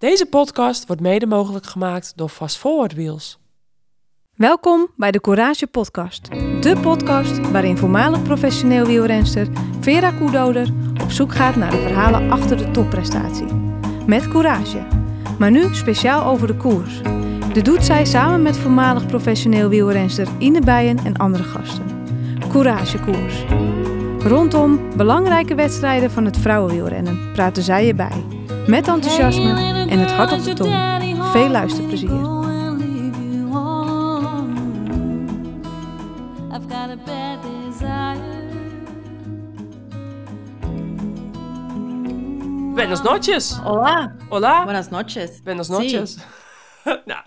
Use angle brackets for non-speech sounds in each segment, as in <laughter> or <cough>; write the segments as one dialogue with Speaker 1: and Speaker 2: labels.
Speaker 1: Deze podcast wordt mede mogelijk gemaakt door Fast Forward Wheels.
Speaker 2: Welkom bij de Courage Podcast. De podcast waarin voormalig professioneel wielrenster Vera Koedoder op zoek gaat naar de verhalen achter de topprestatie. Met courage. Maar nu speciaal over de koers. Dit doet zij samen met voormalig professioneel wielrenster Ine Bijen en andere gasten. Courage Koers. Rondom belangrijke wedstrijden van het vrouwenwielrennen praten zij je bij. Met enthousiasme en het hart op de tong. Veel luisterplezier.
Speaker 1: Buenos noches.
Speaker 3: Hola.
Speaker 1: Hola.
Speaker 3: Buenas noches.
Speaker 1: Buenos noches. <laughs> nou.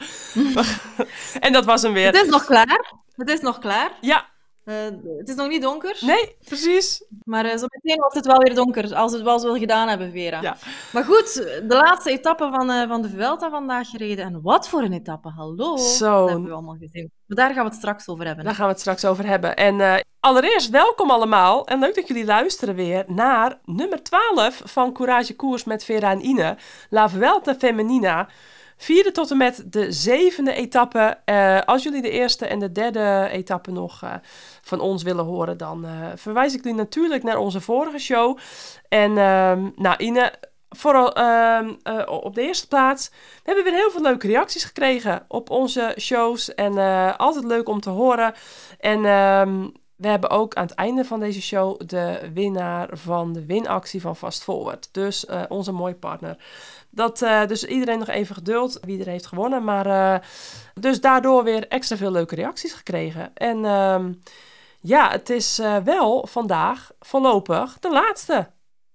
Speaker 1: <laughs> en dat was hem weer.
Speaker 3: Het is nog klaar. Het is nog klaar.
Speaker 1: Ja.
Speaker 3: Uh, het is nog niet donker.
Speaker 1: Nee, precies.
Speaker 3: Maar uh, zo meteen wordt het wel weer donker, als we het wel zo gedaan hebben, Vera.
Speaker 1: Ja.
Speaker 3: Maar goed, de laatste etappe van, uh, van de Vuelta vandaag gereden. En wat voor een etappe, hallo.
Speaker 1: Zo.
Speaker 3: Dat hebben we allemaal gezien. Maar daar gaan we het straks over hebben.
Speaker 1: Daar gaan we het straks over hebben. En allereerst welkom allemaal. En leuk dat jullie luisteren weer naar nummer 12 van Courage Koers met Vera en Ine. La Vuelta Femenina. Vierde tot en met de zevende etappe. Uh, als jullie de eerste en de derde etappe nog uh, van ons willen horen, dan uh, verwijs ik jullie natuurlijk naar onze vorige show. En nou, Ine, vooral op de eerste plaats. We hebben weer heel veel leuke reacties gekregen op onze shows. En altijd leuk om te horen. En we hebben ook aan het einde van deze show de winnaar van de winactie van Fast Forward. Dus onze mooie partner. Dat, uh, dus iedereen nog even geduld wie er heeft gewonnen. Maar uh, dus daardoor weer extra veel leuke reacties gekregen. En uh, ja, het is uh, wel vandaag voorlopig de laatste.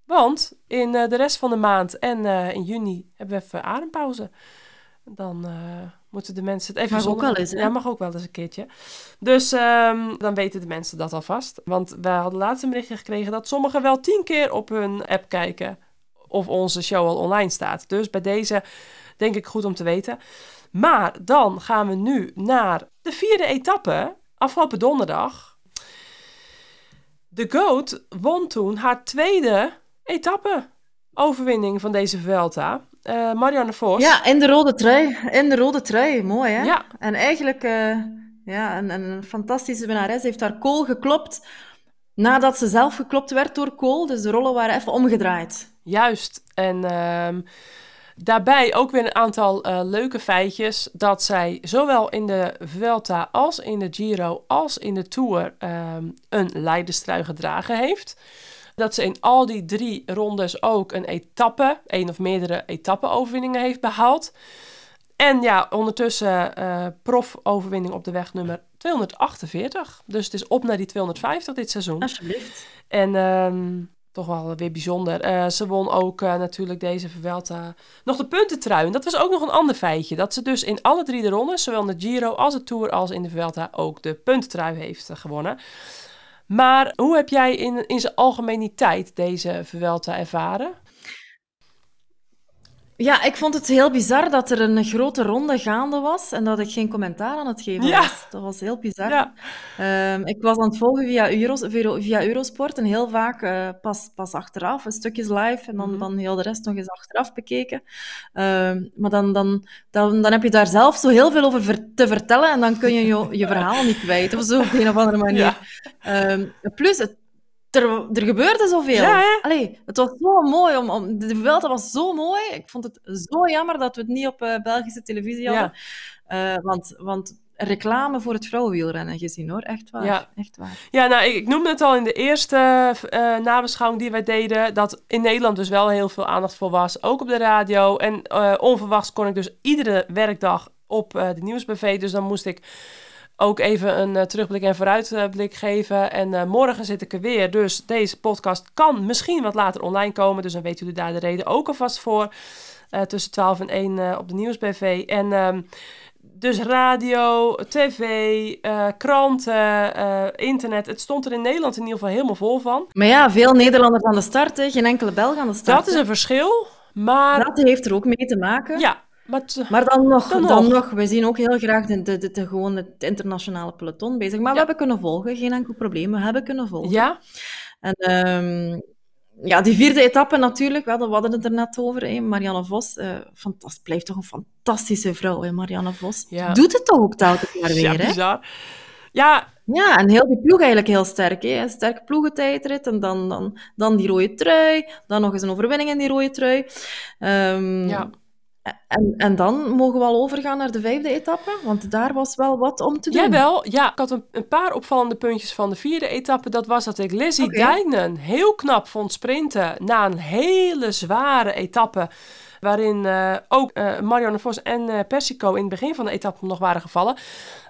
Speaker 1: Want in de rest van de maand en in juni hebben we even adempauze. Dan moeten de mensen het even
Speaker 3: Mag ook wel eens,
Speaker 1: Ja, mag ook wel eens een keertje. Dus um, dan weten de mensen dat alvast. Want we hadden laatst een berichtje gekregen dat sommigen wel tien keer op hun app kijken of onze show al online staat. Dus bij deze denk ik goed om te weten. Maar dan gaan we nu naar de vierde etappe, afgelopen donderdag. De Goat won toen haar tweede etappe overwinning van deze Vuelta. Uh, Marianne Vos.
Speaker 3: Ja, in de rode trui. In de rode trui. Mooi, hè?
Speaker 1: Ja.
Speaker 3: En eigenlijk uh, ja, een, een fantastische winnares. heeft haar kool geklopt nadat ze zelf geklopt werd door kool. Dus de rollen waren even omgedraaid.
Speaker 1: Juist. En uh, daarbij ook weer een aantal uh, leuke feitjes. Dat zij zowel in de Vuelta als in de Giro als in de Tour um, een leiderstrui gedragen heeft. Dat ze in al die drie rondes ook een etappe, één of meerdere etappe-overwinningen heeft behaald. En ja, ondertussen uh, prof-overwinning op de weg nummer 248. Dus het is op naar die 250 dit seizoen.
Speaker 3: Alsjeblieft.
Speaker 1: En um, toch wel weer bijzonder. Uh, ze won ook uh, natuurlijk deze Vuelta nog de puntentrui. En dat was ook nog een ander feitje. Dat ze dus in alle drie de rondes, zowel de Giro als de Tour als in de Vuelta, ook de puntentrui heeft uh, gewonnen. Maar hoe heb jij in, in zijn algemeniteit deze Vuelta ervaren?
Speaker 3: Ja, ik vond het heel bizar dat er een grote ronde gaande was en dat ik geen commentaar aan het geven
Speaker 1: Ja.
Speaker 3: was. Dat was heel bizar.
Speaker 1: Ja.
Speaker 3: Ehm, ik was aan het volgen via, Euros, via, Eurosport en heel vaak eh, pas, pas achteraf, een stukjes live en dan,
Speaker 1: Mhm.
Speaker 3: dan heel de rest nog eens achteraf bekeken. Ehm, maar dan, dan, dan, dan heb je daar zelf zo heel veel over ver- te vertellen en dan kun je je, je verhaal niet kwijt of zo op een of andere <laughs> manier.
Speaker 1: Ja.
Speaker 3: Ehm, plus, het, er, er gebeurde zoveel.
Speaker 1: Ja, hè?
Speaker 3: Allee, het was zo mooi. Om, om, de Vuelta was zo mooi. Ik vond het zo jammer dat we het niet op eh, Belgische televisie hadden. Eh, want, want reclame voor het vrouwenwielrennen gezien, hoor. Echt waar.
Speaker 1: Ja.
Speaker 3: Echt waar.
Speaker 1: Ja, nou, ik, ik noemde het al in de eerste eh, nabeschouwing die wij deden, dat in Nederland dus wel heel veel aandacht voor was, ook op de radio. En onverwachts kon ik dus iedere werkdag op de nieuwsbv, dus dan moest ik ook even een eh, terugblik en vooruitblik geven. En eh, morgen zit ik er weer, dus deze podcast kan misschien wat later online komen, dus dan weten jullie daar de reden ook alvast voor. Eh, tussen 12 en 1 eh, op de nieuwsbv. En ehm, dus radio, tv, kranten, internet. Het stond er in Nederland in ieder geval helemaal vol van.
Speaker 3: Maar ja, veel Nederlanders aan de start, hè. geen enkele Belg aan de start.
Speaker 1: Dat is een verschil. Maar
Speaker 3: Dat heeft er ook mee te maken.
Speaker 1: ja, maar t-
Speaker 3: Maar dan nog,
Speaker 1: Dan
Speaker 3: dan
Speaker 1: nog.
Speaker 3: nog. we zien ook heel graag de, de, de, de- gewoon het internationale peloton bezig. Maar we hebben kunnen volgen, geen enkel probleem. We hebben kunnen volgen.
Speaker 1: ja,
Speaker 3: En ehm, ja, die vierde etappe natuurlijk, we hadden, we hadden het er net over. Hè. Marianne Vos, uh, fantast, blijft toch een fantastische vrouw, hè, Marianne Vos.
Speaker 1: Ja.
Speaker 3: Doet het toch ook telkens maar weer,
Speaker 1: Ja,
Speaker 3: hè?
Speaker 1: bizar. Ja,
Speaker 3: Ja, en heel die ploeg eigenlijk heel sterk. Hè? Een sterk ploegentijdrit en dan, dan, dan die rode trui. Dan nog eens een overwinning in die rode trui. Ehm,
Speaker 1: ja.
Speaker 3: En, en dan mogen we al overgaan naar de vijfde etappe, want daar was wel wat om te doen.
Speaker 1: Jawel, ja. Ik had een, een paar opvallende puntjes van de vierde etappe. Dat was dat ik Lizzie. Dijknen heel knap vond sprinten na een hele zware etappe. Waarin eh, ook eh, Marianne Vos en eh, Persico in het begin van de etappe nog waren gevallen.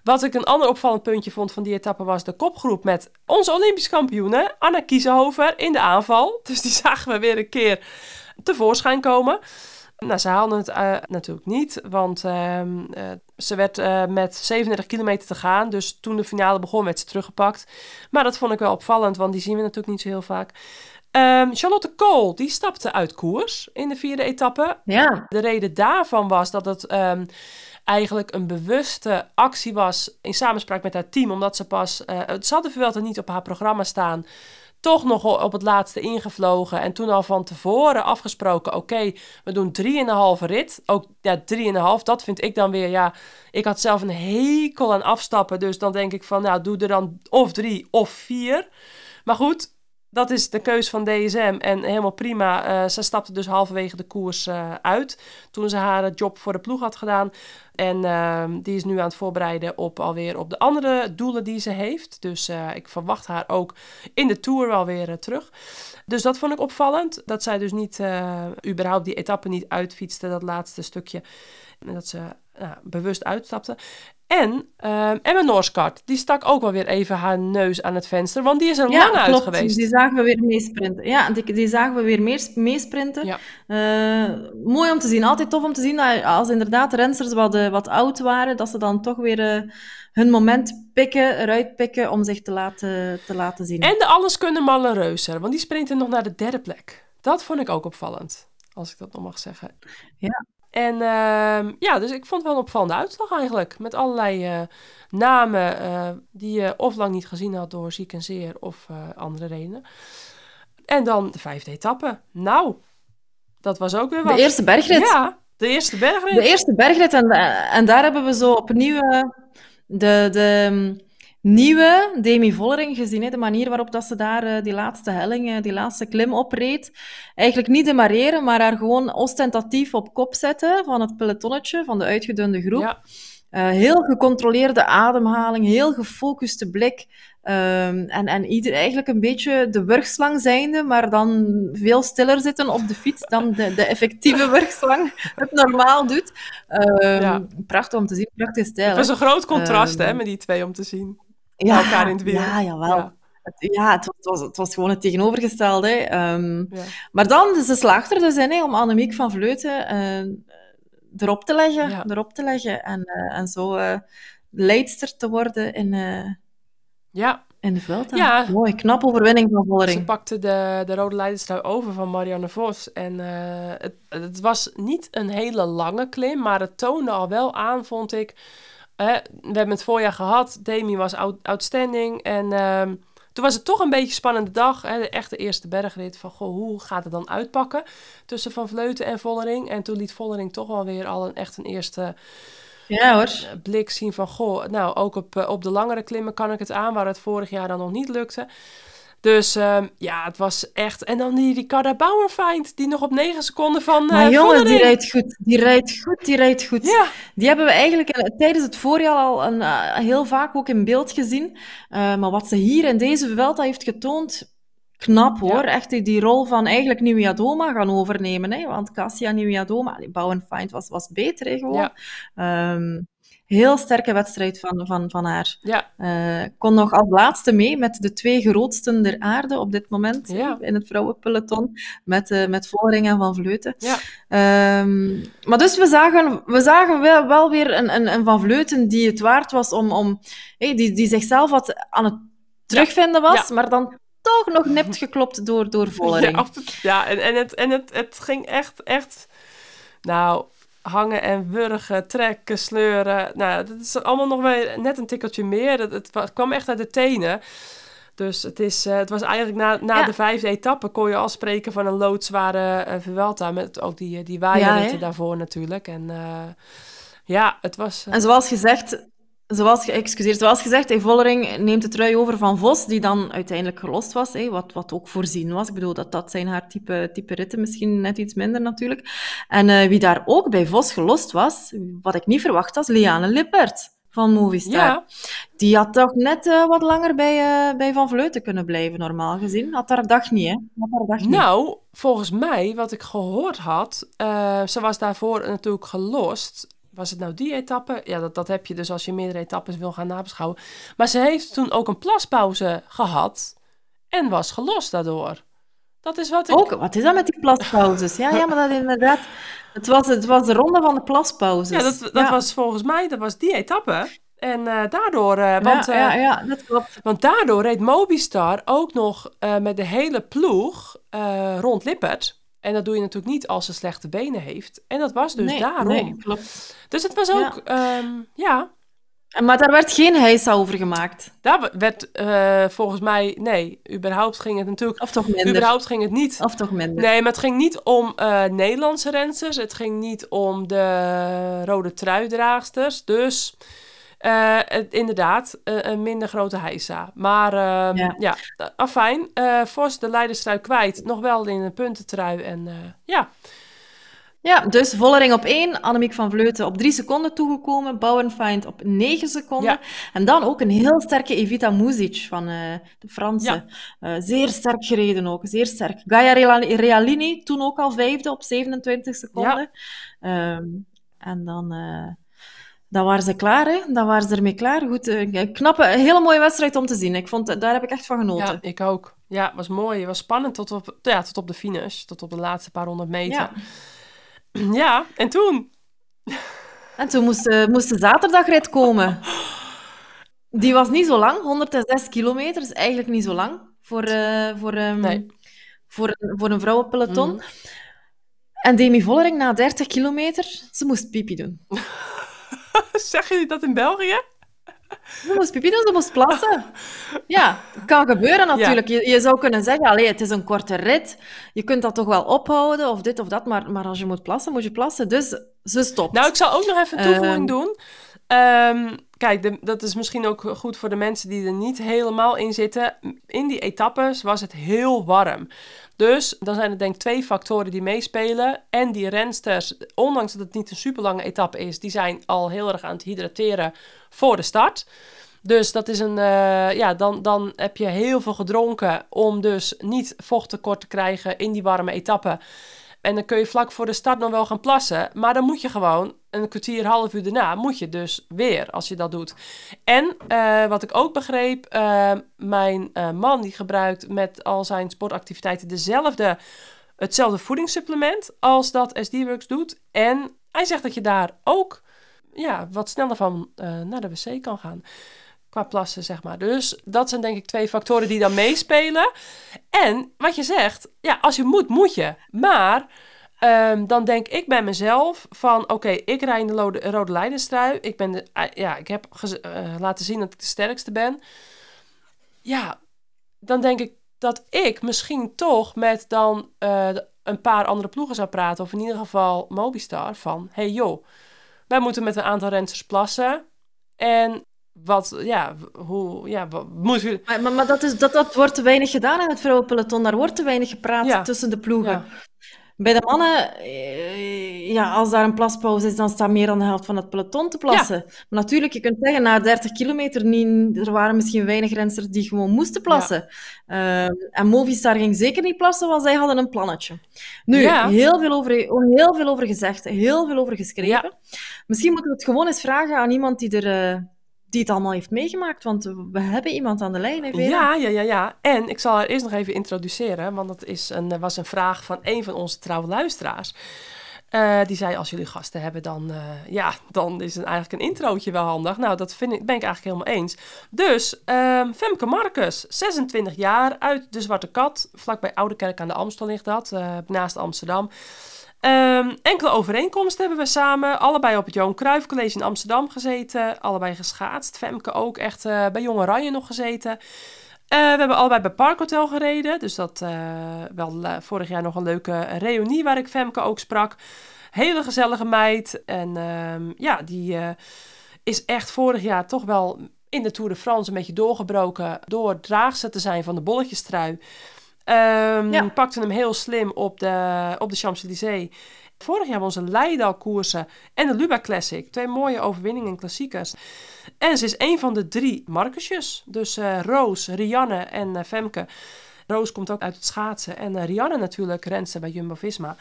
Speaker 1: Wat ik een ander opvallend puntje vond van die etappe was de kopgroep met onze Olympisch kampioene Anna Kiezenhover in de aanval. <laughs> Dus die zagen we weer een keer tevoorschijn komen. Nou, ze haalden het eh, natuurlijk niet, want ehm, eh, ze werd eh, met 37 kilometer te gaan. Dus toen de finale begon, werd ze teruggepakt. Maar dat vond ik wel opvallend, want die zien we natuurlijk niet zo heel vaak. Ehm, Charlotte Kool, die stapte uit koers in de vierde etappe.
Speaker 3: Ja,
Speaker 1: De reden daarvan was dat het ehm, eigenlijk een bewuste actie was in samenspraak met haar team. Omdat ze pas, eh ze hadden Vuelta niet op haar programma staan, toch nog op het laatste ingevlogen. En toen al van tevoren afgesproken, oké, we doen 3,5 rit. Ook ja, 3,5, dat vind ik dan weer, ja, ik had zelf een hekel aan afstappen. Dus dan denk ik van, nou, doe er dan of drie of vier. Maar goed, dat is de keus van DSM en helemaal prima. Eh, ze stapte dus halverwege de koers eh, uit toen ze haar eh, job voor de ploeg had gedaan. En ehm, die is nu aan het voorbereiden op alweer op de andere doelen die ze heeft. Dus ik verwacht haar ook in de Tour wel weer terug. Dus dat vond ik opvallend. Dat zij dus niet, überhaupt die etappe niet uitfietste, dat laatste stukje. En dat ze nou, bewust uitstapte. En ehm Emma Nooskart, die stak ook wel weer even haar neus aan het venster. Want die is er
Speaker 3: ja
Speaker 1: lang uit geweest.
Speaker 3: Die zagen we weer meesprinten. Ja, die, die zagen we weer mees- meesprinten.
Speaker 1: Ja.
Speaker 3: Eh, mooi om te zien. Altijd tof om te zien dat als inderdaad rensters wat, eh, wat oud waren, dat ze dan toch weer eh, hun moment pikken, eruit pikken om zich te laten, te laten zien.
Speaker 1: En de alles kunnen malle reuzer, want die sprinten nog naar de derde plek. Dat vond ik ook opvallend, als ik dat nog mag zeggen.
Speaker 3: Ja.
Speaker 1: En ehm, ja, dus ik vond het wel een opvallende uitslag eigenlijk. Met allerlei eh, namen eh, die je of lang niet gezien had door ziek en zeer of eh, andere redenen. En dan de vijfde etappe. Nou, dat was ook weer wat.
Speaker 3: De eerste bergrit.
Speaker 1: Ja, de eerste bergrit.
Speaker 3: De eerste bergrit. En, en daar hebben we zo opnieuw de, de nieuwe Demi Vollering gezien. Hè? De manier waarop dat ze daar eh, die laatste helling, eh, die laatste klim opreed. Eigenlijk niet demareren, maar haar gewoon ostentatief op kop zetten van het pelotonnetje, van de uitgedunde groep.
Speaker 1: Ja,
Speaker 3: Eh, heel gecontroleerde ademhaling, heel gefocuste blik. Ehm, en en ieder, eigenlijk een beetje de wurgslang zijnde, maar dan veel stiller zitten op de fiets dan de, de effectieve <laughs> wurgslang het normaal doet. Ehm,
Speaker 1: Ja.
Speaker 3: Prachtig om te zien, prachtig stijl.
Speaker 1: het was een groot contrast
Speaker 3: Ehm,
Speaker 1: hè, met die twee om te zien.
Speaker 3: Ja,
Speaker 1: elkaar in het.
Speaker 3: Ja, jawel.
Speaker 1: Ja.
Speaker 3: Het- Ja, het was, het was, gewoon het tegenovergestelde. Ehm,
Speaker 1: Ja.
Speaker 3: maar dan, ze slaagt er dus in hè, om Annemiek van Vleuten eh, erop te leggen.
Speaker 1: Ja.
Speaker 3: Erop te leggen en, eh, en zo eh, leidster te worden in,
Speaker 1: ja,
Speaker 3: in de Vuelta.
Speaker 1: Ja.
Speaker 3: Mooi, knap overwinning van
Speaker 1: Ze
Speaker 3: Vollering.
Speaker 1: pakte de, de rode leiderstrui over van Marianne Vos. En het, het was niet een hele lange klim, maar het toonde al wel aan, vond ik. We hebben het voorjaar gehad. Demi was out, outstanding. En ehm, toen was het toch een beetje een spannende dag. Hè, de echte eerste bergrit. Van, goh, hoe gaat het dan uitpakken tussen Van Vleuten en Vollering? En toen liet Vollering toch wel weer al een, echt een eerste
Speaker 3: Ja hoor.
Speaker 1: eh, blik zien van, goh, nou, ook op, eh, op de langere klimmen kan ik het aan, waar het vorig jaar dan nog niet lukte. Dus ehm, ja, het was echt... En dan die Ricarda Bauerfeind, die nog op 9 seconden van eh
Speaker 3: Maar jongens, die
Speaker 1: Vollering-
Speaker 3: rijdt goed. Die rijdt goed, die rijdt goed.
Speaker 1: Ja,
Speaker 3: Die hebben we eigenlijk eh, tijdens het voorjaar al een, eh, heel vaak ook in beeld gezien. Eh, maar wat ze hier in deze Vuelta heeft getoond, knap hoor. Echt die, die rol van eigenlijk Nieuwiadoma gaan overnemen. Hè? Want Cassia Nieuwiadoma, Bauernfeind was, was beter hè, gewoon.
Speaker 1: Ja.
Speaker 3: Ehm, heel sterke wedstrijd van, van, van haar.
Speaker 1: ja,
Speaker 3: Eh, kon nog als laatste mee met de twee grootsten der aarde op dit moment
Speaker 1: Ja.
Speaker 3: in het vrouwenpeloton, met, eh met Vollering en Van Vleuten.
Speaker 1: ja,
Speaker 3: Ehm, maar dus we zagen, we zagen wel, wel weer een, een, een Van Vleuten die het waard was om, om hey, die, die zichzelf wat aan het terugvinden was, maar dan toch nog nipt geklopt door, door Vollering.
Speaker 1: ja en, en, het, en het, het ging echt, echt... Nou, hangen en wurgen, trekken, sleuren. Nou, dat is allemaal nog wel net een tikkeltje meer. Het, het wa- kwam echt uit de tenen. Dus het, is, eh, het was eigenlijk na, na
Speaker 3: Ja.
Speaker 1: de vijfde etappe kon je al spreken van een loodzware eh Vuelta. Met ook die, die waaierritten daarvoor natuurlijk. En eh, ja, het was... eh,
Speaker 3: En zoals gezegd, zoals, excuseer, zoals gezegd, hey, Vollering neemt de trui over van Vos, die dan uiteindelijk gelost was, hè, wat, wat ook voorzien was. Ik bedoel, dat, dat zijn haar type, type ritten, misschien net iets minder natuurlijk. En eh, wie daar ook bij Vos gelost was, wat ik niet verwacht was, Liane Lippert van Movistar.
Speaker 1: ja,
Speaker 3: Die had toch net eh, wat langer bij, eh, bij Van Vleuten kunnen blijven, normaal gezien. Had haar dag niet, hè? Had haar dag niet.
Speaker 1: nou, volgens mij, wat ik gehoord had... ze was daarvoor natuurlijk gelost... Was het nou die etappe? Ja, dat, dat heb je dus als je meerdere etappes wil gaan nabeschouwen. Maar ze heeft toen ook een plaspauze gehad en was gelost daardoor. Dat is wat ik...
Speaker 3: Ook, wat is dat met die plaspauzes? Ja, ja, maar dat inderdaad... Het was, het was de ronde van de plaspauzes.
Speaker 1: Ja, dat, dat
Speaker 3: Ja.
Speaker 1: was volgens mij, dat was die etappe. En eh, daardoor, eh, want,
Speaker 3: ja,
Speaker 1: eh,
Speaker 3: ja, ja, dat klopt.
Speaker 1: want daardoor reed Mobistar ook nog met de hele ploeg rond Lippert. En dat doe je natuurlijk niet als ze slechte benen heeft. En dat was dus
Speaker 3: nee,
Speaker 1: daarom.
Speaker 3: Nee, klopt.
Speaker 1: Dus het was ook, ja, ja
Speaker 3: En- Maar daar werd geen heisa over gemaakt.
Speaker 1: daar werd eh, volgens mij, nee, überhaupt ging het natuurlijk,
Speaker 3: Of toch minder.
Speaker 1: überhaupt ging het niet
Speaker 3: Of toch minder.
Speaker 1: Nee, maar het ging niet om eh, Nederlandse rensters. Het ging niet om de rode truidraagsters. Dus eh, het, inderdaad, eh, een minder grote heisa. Maar ehm,
Speaker 3: Ja.
Speaker 1: afijn. eh Vos de leiderstrui kwijt. Nog wel in een puntentrui. En ja,
Speaker 3: Ja, dus Vollering op 1, Annemiek van Vleuten op 3 seconden toegekomen, Bauernfeind op 9 seconden.
Speaker 1: Ja.
Speaker 3: En dan ook een heel sterke Evita Muzic van de Fransen. Zeer sterk gereden ook, zeer sterk. Gaia Real- Realini, toen ook al vijfde op 27 seconden. Ehm, en dan, dan waren ze klaar, hè? Dan waren ze ermee klaar. Goed, eh, knappe, een hele mooie wedstrijd om te zien. Ik vond, daar heb ik echt van genoten.
Speaker 1: ja, ik ook. Ja, het was mooi. Het was spannend tot op, ja, tot op de finish. Tot op de laatste paar honderd meter.
Speaker 3: Ja. <clears throat>
Speaker 1: Ja, en toen?
Speaker 3: En toen moest, de- moest de zaterdagrit komen. Die was niet zo lang, 106 kilometer, is eigenlijk niet zo lang voor, eh, voor, ehm,
Speaker 1: Nee.
Speaker 3: voor, een- voor een vrouwenpeloton.
Speaker 1: Mhm.
Speaker 3: En Demi Vollering na 30 kilometer, ze moest pipi doen. <laughs> <laughs>
Speaker 1: Zeggen jullie dat in België?
Speaker 3: Ze moest pipi doen, ze moest plassen. Ja, het kan gebeuren natuurlijk. Je, je zou kunnen zeggen, allee, het is een korte rit, je kunt dat toch wel ophouden, of dit of dat, maar, maar als je moet plassen, moet je plassen. Dus ze stopt.
Speaker 1: Nou, ik zal ook nog even een toevoeging
Speaker 3: Ehm.
Speaker 1: doen. Ehm, kijk, de- dat is misschien ook goed voor de mensen die er niet helemaal in zitten. In die etappes was het heel warm. Dus dan zijn er denk ik twee factoren die meespelen. En die rensters, ondanks dat het niet een super lange etappe is, die zijn al heel erg aan het hydrateren voor de start. Dus dat is een, eh, ja, dan, dan heb je heel veel gedronken om dus niet vochttekort te krijgen in die warme etappe. En dan kun je vlak voor de start nog wel gaan plassen. Maar dan moet je gewoon een kwartier, half uur daarna, moet je dus weer als je dat doet. En eh, wat ik ook begreep, eh, mijn eh, man die gebruikt met al zijn sportactiviteiten dezelfde, hetzelfde voedingssupplement als dat SD-Works doet. En hij zegt dat je daar ook ja, wat sneller van naar de wc kan gaan. Qua plassen, zeg maar. Dus dat zijn denk ik twee factoren die dan meespelen. En wat je zegt, ja, als je moet, moet je. Maar ehm, dan denk ik bij mezelf van, oké, ik rij in de rode, rode. Ik, ben de, eh, ja, ik heb eh, laten zien dat ik de sterkste ben. Ja, dan denk ik dat ik misschien toch met dan eh, een paar andere ploegen zou praten. Of in ieder geval Mobistar. Van, hey joh, wij moeten met een aantal rensters plassen. En wat, ja, hoe, ja, wat, moeten we...
Speaker 3: Maar, maar, maar dat, is, dat, dat wordt te weinig gedaan in het vrouwenpeloton. Daar wordt te weinig gepraat
Speaker 1: Ja.
Speaker 3: tussen de ploegen.
Speaker 1: Ja.
Speaker 3: Bij de mannen, eh, ja, als daar een plaspauze is, dan staat meer dan de helft van het peloton te plassen. Maar natuurlijk, je kunt zeggen, na 30 kilometer, niet, er waren misschien weinig rensters die gewoon moesten plassen. Eh, en Movistar ging zeker niet plassen, want zij hadden een plannetje. Nu, heel, veel over, heel veel over gezegd, heel veel over geschreven. Misschien moeten we het gewoon eens vragen aan iemand die, er, eh, die het allemaal heeft meegemaakt, want we hebben iemand aan de lijn?
Speaker 1: Ja, ja, ja, ja. En ik zal haar eerst nog even introduceren, want dat is een, was een vraag van een van onze trouwe luisteraars. Eh, die zei, als jullie gasten hebben, dan, eh, ja, dan is het eigenlijk een introotje wel handig. Nou, dat vind ik, ben ik eigenlijk helemaal eens. Dus, ehm, Femke Marcus, 26 jaar, uit de Zwarte Kat. Vlakbij Oudekerk aan de Amstel ligt dat, eh, naast Amsterdam. Ehm, enkele overeenkomsten hebben we samen. Allebei op het Johan Cruijff College in Amsterdam gezeten. Allebei geschaatst. Femke ook echt eh, bij Jong Oranje nog gezeten. we hebben allebei bij Parkhotel gereden. Dus dat uh, wel vorig jaar nog een leuke reunie waar ik Femke ook sprak. Hele gezellige meid. En ehm, ja, die is echt vorig jaar toch wel in de Tour de France een beetje doorgebroken door draagster te zijn van de bolletjestrui. Um, ja. Pakte hem heel slim op de, op de Champs-Élysées. Vorig jaar won ze Leidal-koersen en de Luba Classic. Twee mooie overwinningen in klassiekers. En ze is een van de drie Marcusjes. Dus uh, Roos, Rianne en uh, Femke. Roos komt ook uit het schaatsen. En uh, Rianne natuurlijk, renste bij Jumbo-Visma.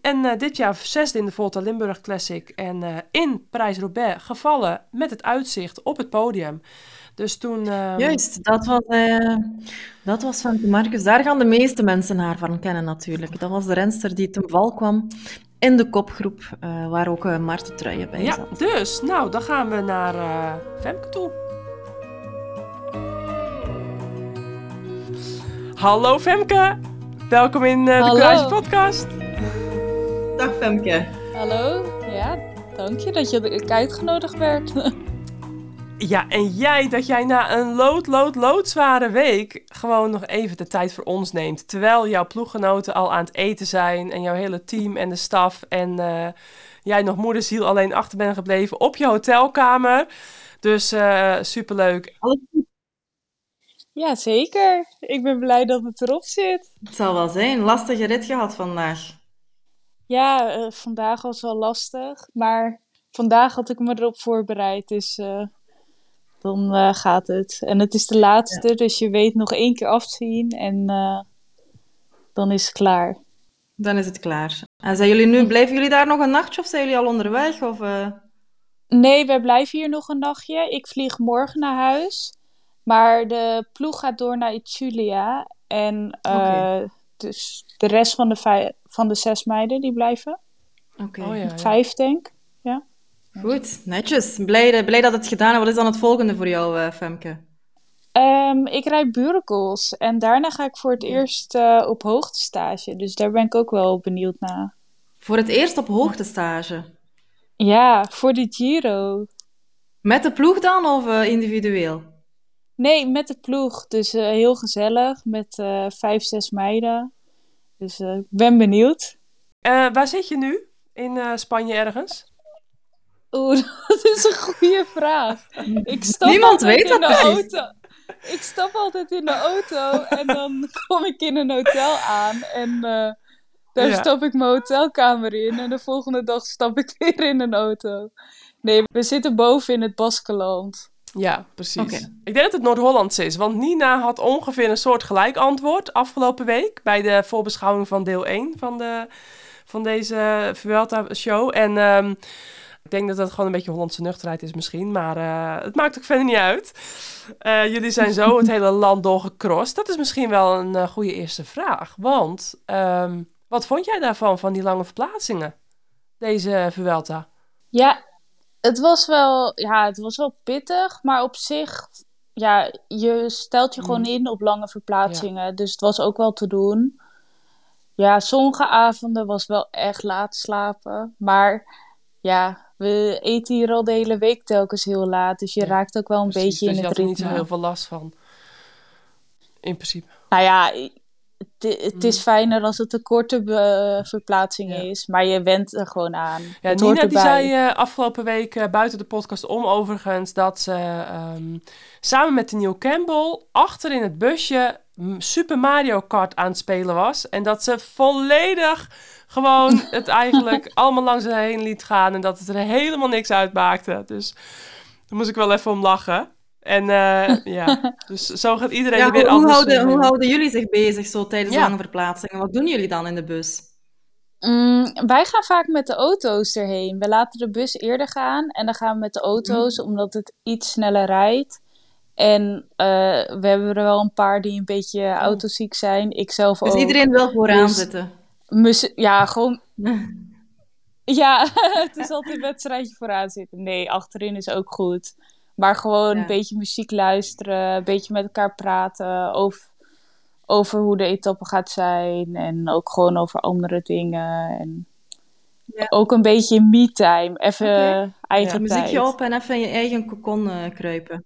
Speaker 1: En dit jaar zesde in de Volta Limburg Classic. En in Parijs-Roubaix gevallen met het uitzicht op het podium. Dus toen... Uh...
Speaker 3: Juist, dat was, uh, dat was van Marcus. Daar gaan de meeste mensen haar van kennen natuurlijk. Dat was de renster die ten val kwam in de kopgroep, uh, waar ook uh, Maarten Truijen bij
Speaker 1: ja,
Speaker 3: zat.
Speaker 1: dus, nou, dan gaan we naar Femke toe. Hallo Femke, welkom in de Courage Podcast.
Speaker 3: Dag Femke.
Speaker 4: Hallo, ja, dank je dat je uitgenodigd werd. <laughs>
Speaker 1: Ja, en jij, dat jij na een lood, lood, loodzware week gewoon nog even de tijd voor ons neemt. Terwijl jouw ploeggenoten al aan het eten zijn en jouw hele team en de staf. En uh, jij nog moederziel alleen achter bent gebleven op je hotelkamer. Dus uh, superleuk.
Speaker 4: Ja, zeker. Ik ben blij dat het erop zit.
Speaker 3: Het zal wel zijn. Lastige rit gehad vandaag.
Speaker 4: Ja, uh, vandaag was wel lastig. Maar vandaag had ik me erop voorbereid. Dus dan uh, gaat het. En het is de laatste, dus je weet nog één keer afzien en uh, dan is het klaar.
Speaker 3: Dan is het klaar. En zijn jullie nu, blijven jullie daar nog een nachtje of zijn jullie al onderweg? Of, uh...
Speaker 4: Nee, wij blijven hier nog een nachtje. Ik vlieg morgen naar huis. Maar de ploeg gaat door naar Itzulia. En okay. dus de rest van de, van de zes meiden die blijven.
Speaker 3: Oké. Okay. Oh, ja, ja.
Speaker 4: Vijf, denk Ja.
Speaker 3: Goed, netjes. Blij, blij dat het gedaan is. Wat is dan het volgende voor jou, uh, Femke?
Speaker 4: Um, ik rijd burkels en daarna ga ik voor het eerst uh, op hoogtestage. Dus daar ben ik ook wel benieuwd naar.
Speaker 3: Voor het eerst op hoogtestage?
Speaker 4: Ja, voor de Giro.
Speaker 3: Met de ploeg dan of uh, individueel?
Speaker 4: Nee, met de ploeg. Dus heel gezellig met vijf, zes meiden. Dus ik ben benieuwd.
Speaker 1: waar zit je nu? In Spanje ergens?
Speaker 4: Oeh, <laughs> dat is een goede vraag. Ik stap
Speaker 3: Niemand weet
Speaker 4: in
Speaker 3: dat
Speaker 4: de auto. Ik stap altijd in de auto en dan <laughs> kom ik in een hotel aan en uh, daar ja. stap ik mijn hotelkamer in en de volgende dag stap ik <laughs> weer in een auto. Nee, we zitten boven in het Baskeland.
Speaker 1: Ja, precies. Okay. Ik denk dat het Noord-Hollands is, want Nina had ongeveer een soort gelijk antwoord afgelopen week bij de voorbeschouwing van deel 1 van, de, van deze Vuelta-show. En... Um, ik denk dat dat gewoon een beetje Hollandse nuchterheid is misschien. Maar uh, het maakt ook verder niet uit. Uh, jullie zijn zo het hele land doorgecrossed. Dat is misschien wel een uh, goede eerste vraag. Want um, wat vond jij daarvan, van die lange verplaatsingen? Deze Vuelta?
Speaker 4: Ja, het was wel, ja, het was wel pittig. Maar op zich, ja, je stelt je mm. gewoon in op lange verplaatsingen. Ja. Dus het was ook wel te doen. Ja, sommige avonden was wel echt laat slapen. Maar ja, we eten hier al de hele week telkens heel laat. Dus je ja, raakt ook wel een
Speaker 1: precies,
Speaker 4: beetje
Speaker 1: dus
Speaker 4: in het
Speaker 1: ritme. je had er niet zo heel veel last van. In principe.
Speaker 4: Nou ja, het, het is mm. fijner als het een korte verplaatsing ja. is. Maar je went er gewoon aan.
Speaker 1: Ja, het Nina die zei uh, afgelopen week uh, buiten de podcast om overigens... dat ze um, samen met de Neil Campbell achter in het busje... Super Mario Kart aan het spelen was. En dat ze volledig gewoon het eigenlijk <laughs> allemaal langs haar heen liet gaan. En dat het er helemaal niks uitmaakte. Dus daar moest ik wel even om lachen. En uh, <laughs> ja, dus zo gaat iedereen
Speaker 3: ja,
Speaker 1: er weer
Speaker 3: hoe,
Speaker 1: anders
Speaker 3: houden, hoe houden jullie zich bezig zo tijdens ja. lange verplaatsingen? Wat doen jullie dan in de bus?
Speaker 4: Mm, wij gaan vaak met de auto's erheen. We laten de bus eerder gaan en dan gaan we met de auto's, mm. omdat het iets sneller rijdt. En uh, we hebben er wel een paar die een beetje oh. autoziek zijn. Ik zelf
Speaker 3: dus
Speaker 4: ook.
Speaker 3: Dus iedereen wil vooraan dus, zitten?
Speaker 4: Ja, <laughs> gewoon. ja, <laughs> het is altijd een wedstrijdje vooraan zitten. Nee, achterin is ook goed. Maar gewoon ja. een beetje muziek luisteren, een beetje met elkaar praten over, over hoe de etappe gaat zijn. En ook gewoon over andere dingen. En ja. ook een beetje me-time. Even okay. eigen
Speaker 3: ja,
Speaker 4: tijd.
Speaker 3: Muziekje op en even in je eigen cocon uh, kruipen.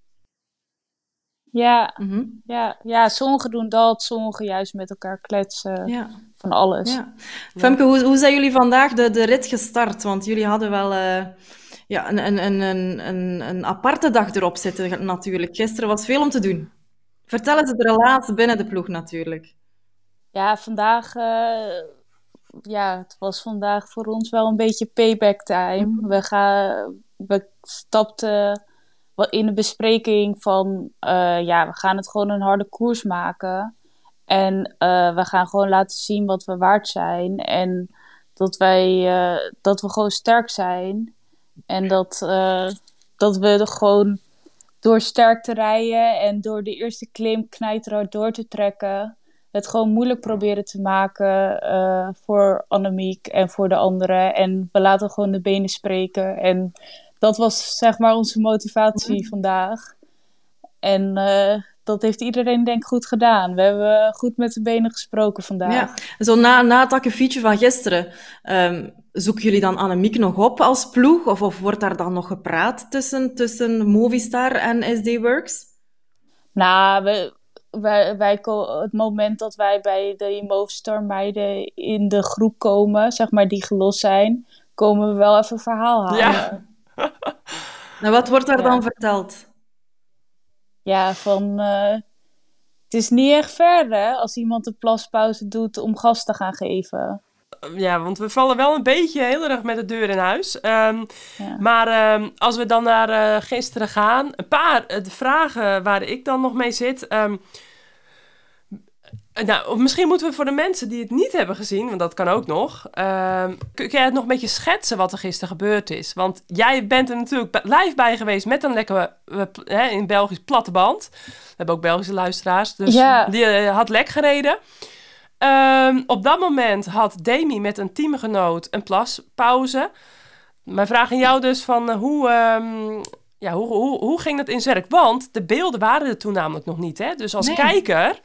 Speaker 4: Ja, mhm. ja, ja, sommigen doen dat, sommigen juist met elkaar kletsen. Ja. Van alles. Ja.
Speaker 3: Femke, hoe, hoe zijn jullie vandaag de, de rit gestart? Want jullie hadden wel uh, ja, een, een, een, een, een aparte dag erop zitten natuurlijk. Gisteren was veel om te doen. Vertel eens de relatie binnen de ploeg natuurlijk.
Speaker 4: Ja, vandaag... Uh, ja, het was vandaag voor ons wel een beetje payback time. Mhm. We, gaan, we stapten in de bespreking van uh, ja, we gaan het gewoon een harde koers maken. En uh, we gaan gewoon laten zien wat we waard zijn. En dat wij uh, dat we gewoon sterk zijn. En dat, dat we er gewoon door sterk te rijden en door de eerste klim knijterhard door te trekken. Het gewoon moeilijk proberen te maken voor Annemiek en voor de anderen. En we laten gewoon de benen spreken. En dat was zeg maar onze motivatie mhm. vandaag. En uh, dat heeft iedereen denk ik goed gedaan. We hebben goed met de benen gesproken vandaag. Ja.
Speaker 3: Zo na, na het akkefietje van gisteren, um, zoeken jullie dan Annemiek nog op als ploeg? Of, of wordt daar dan nog gepraat tussen, tussen Movistar en SD Works?
Speaker 4: Nou, we, wij, wij, het moment dat wij bij de Movistar meiden in de groep komen, zeg maar die gelost zijn, komen we wel even verhaal halen. Ja.
Speaker 3: Nou, wat wordt daar dan verteld?
Speaker 4: Ja, van... Uh, het is niet echt verder als iemand een plaspauze doet om gas te gaan geven.
Speaker 1: Ja, want we vallen wel een beetje heel erg met de deur in huis. Um, ja. Maar um, als we dan naar uh, gisteren gaan, een paar uh, de vragen waar ik dan nog mee zit. Um, nou, misschien moeten we voor de mensen die het niet hebben gezien, want dat kan ook nog. Uh, kun jij het nog een beetje schetsen wat er gisteren gebeurd is? Want jij bent er natuurlijk live bij geweest met een lekker uh, in Belgisch platteband. We hebben ook Belgische luisteraars, dus die uh, had lek gereden. Um, op dat moment had Demi met een teamgenoot een plaspauze. Mijn vraag aan jou dus van eh, hoe, um, ja, hoe, hoe, hoe ging dat in zijn werk? Want de beelden waren er toen namelijk nog niet. Hè? Dus als kijker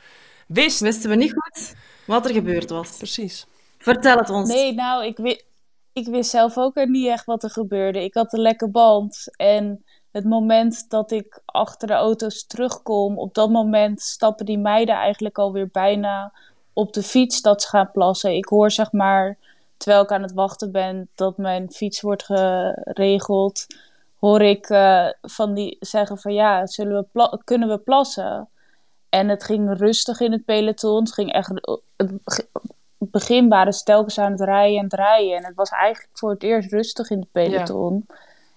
Speaker 1: wist...
Speaker 3: Wisten we niet goed wat er gebeurd was.
Speaker 1: Precies.
Speaker 3: Vertel het ons.
Speaker 4: Nee, nou, ik, wist, ik wist zelf ook er niet echt wat er gebeurde. Ik had een lekker band en het moment dat ik achter de auto's terugkom, op dat moment stappen die meiden eigenlijk alweer bijna op de fiets dat ze gaan plassen. Ik hoor zeg maar, terwijl ik aan het wachten ben, dat mijn fiets wordt geregeld, hoor ik uh, van die zeggen van ja, zullen we kunnen we plassen? En het ging rustig in het peloton. Het ging echt. Het begin waren stelkens aan het rijden en draaien. En het was eigenlijk voor het eerst rustig in het peloton.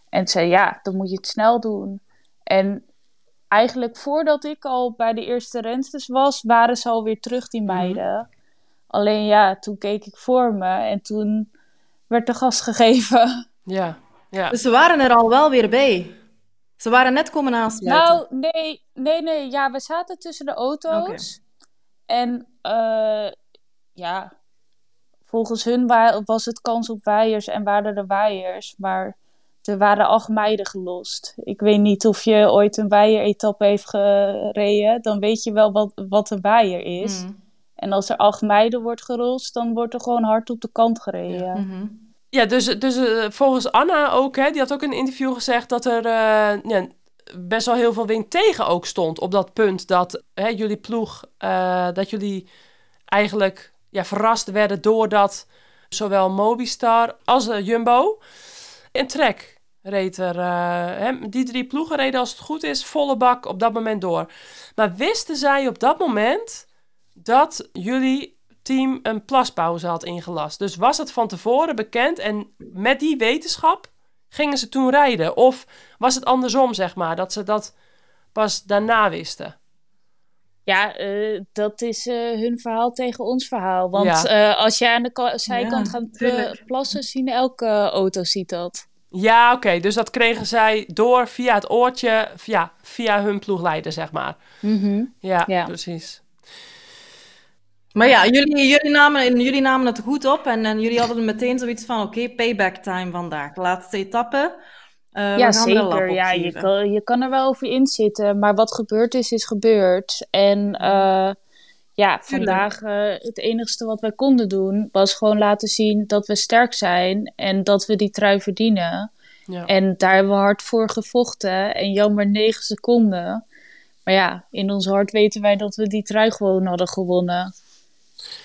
Speaker 4: En zei: Ja, dan moet je het snel doen. En eigenlijk voordat ik al bij de eerste rensters was, waren ze alweer terug, die mhm. meiden. Alleen ja, toen keek ik voor me en toen werd de gas <laughs> gegeven.
Speaker 1: Ja, ja.
Speaker 3: Dus ze waren er al wel weer bij. Ze waren net komen aansluiten.
Speaker 4: Nou, nee, nee, nee. Ja, we zaten tussen de auto's. En uh, ja, volgens hun was het kans op waaiers en waren er waaiers. Maar er waren acht meiden gelost. Ik weet niet of je ooit een waaieretappe heeft gereden. Dan weet je wel wat, wat een waaier is. Mm. En als er acht meiden wordt gelost, dan wordt er gewoon hard op de kant gereden. Ja. Mhm.
Speaker 1: Ja, dus, dus uh, volgens Anna ook, hè, die had ook in een interview gezegd dat er uh, ja, best wel heel veel wind tegen ook stond op dat punt dat hè, jullie ploeg, uh, dat jullie eigenlijk ja, verrast werden doordat zowel Mobistar als Jumbo een trek reed er. Hè, die drie ploegen reden als het goed is volle bak op dat moment door. Maar wisten zij op dat moment dat jullie team een plaspauze had ingelast. Dus was het van tevoren bekend en met die wetenschap gingen ze toen rijden? Of was het andersom, zeg maar, dat ze dat pas daarna wisten?
Speaker 4: Ja, uh, dat is uh, hun verhaal tegen ons verhaal. Want ja. uh, als jij aan de zijkant ja, gaat plassen, zien elke auto ziet dat.
Speaker 1: Ja, oké. Okay. Dus dat kregen zij door via het oortje, via, via hun ploegleider, zeg maar.
Speaker 4: Mm -hmm.
Speaker 1: ja, ja, precies.
Speaker 3: Maar ja, jullie, jullie, namen, jullie namen het goed op en, en jullie hadden meteen zoiets van: oké, payback time vandaag. Laatste etappe.
Speaker 4: Uh, ja, zeker. Ja, je kan, je kan er wel over inzitten, maar wat gebeurd is, is gebeurd. En uh, ja, vandaag uh, het enigste wat wij konden doen was gewoon laten zien dat we sterk zijn en dat we die trui verdienen. Ja. En daar hebben we hard voor gevochten. En jammer 9 seconden. Maar ja, in ons hart weten wij dat we die trui gewoon hadden gewonnen.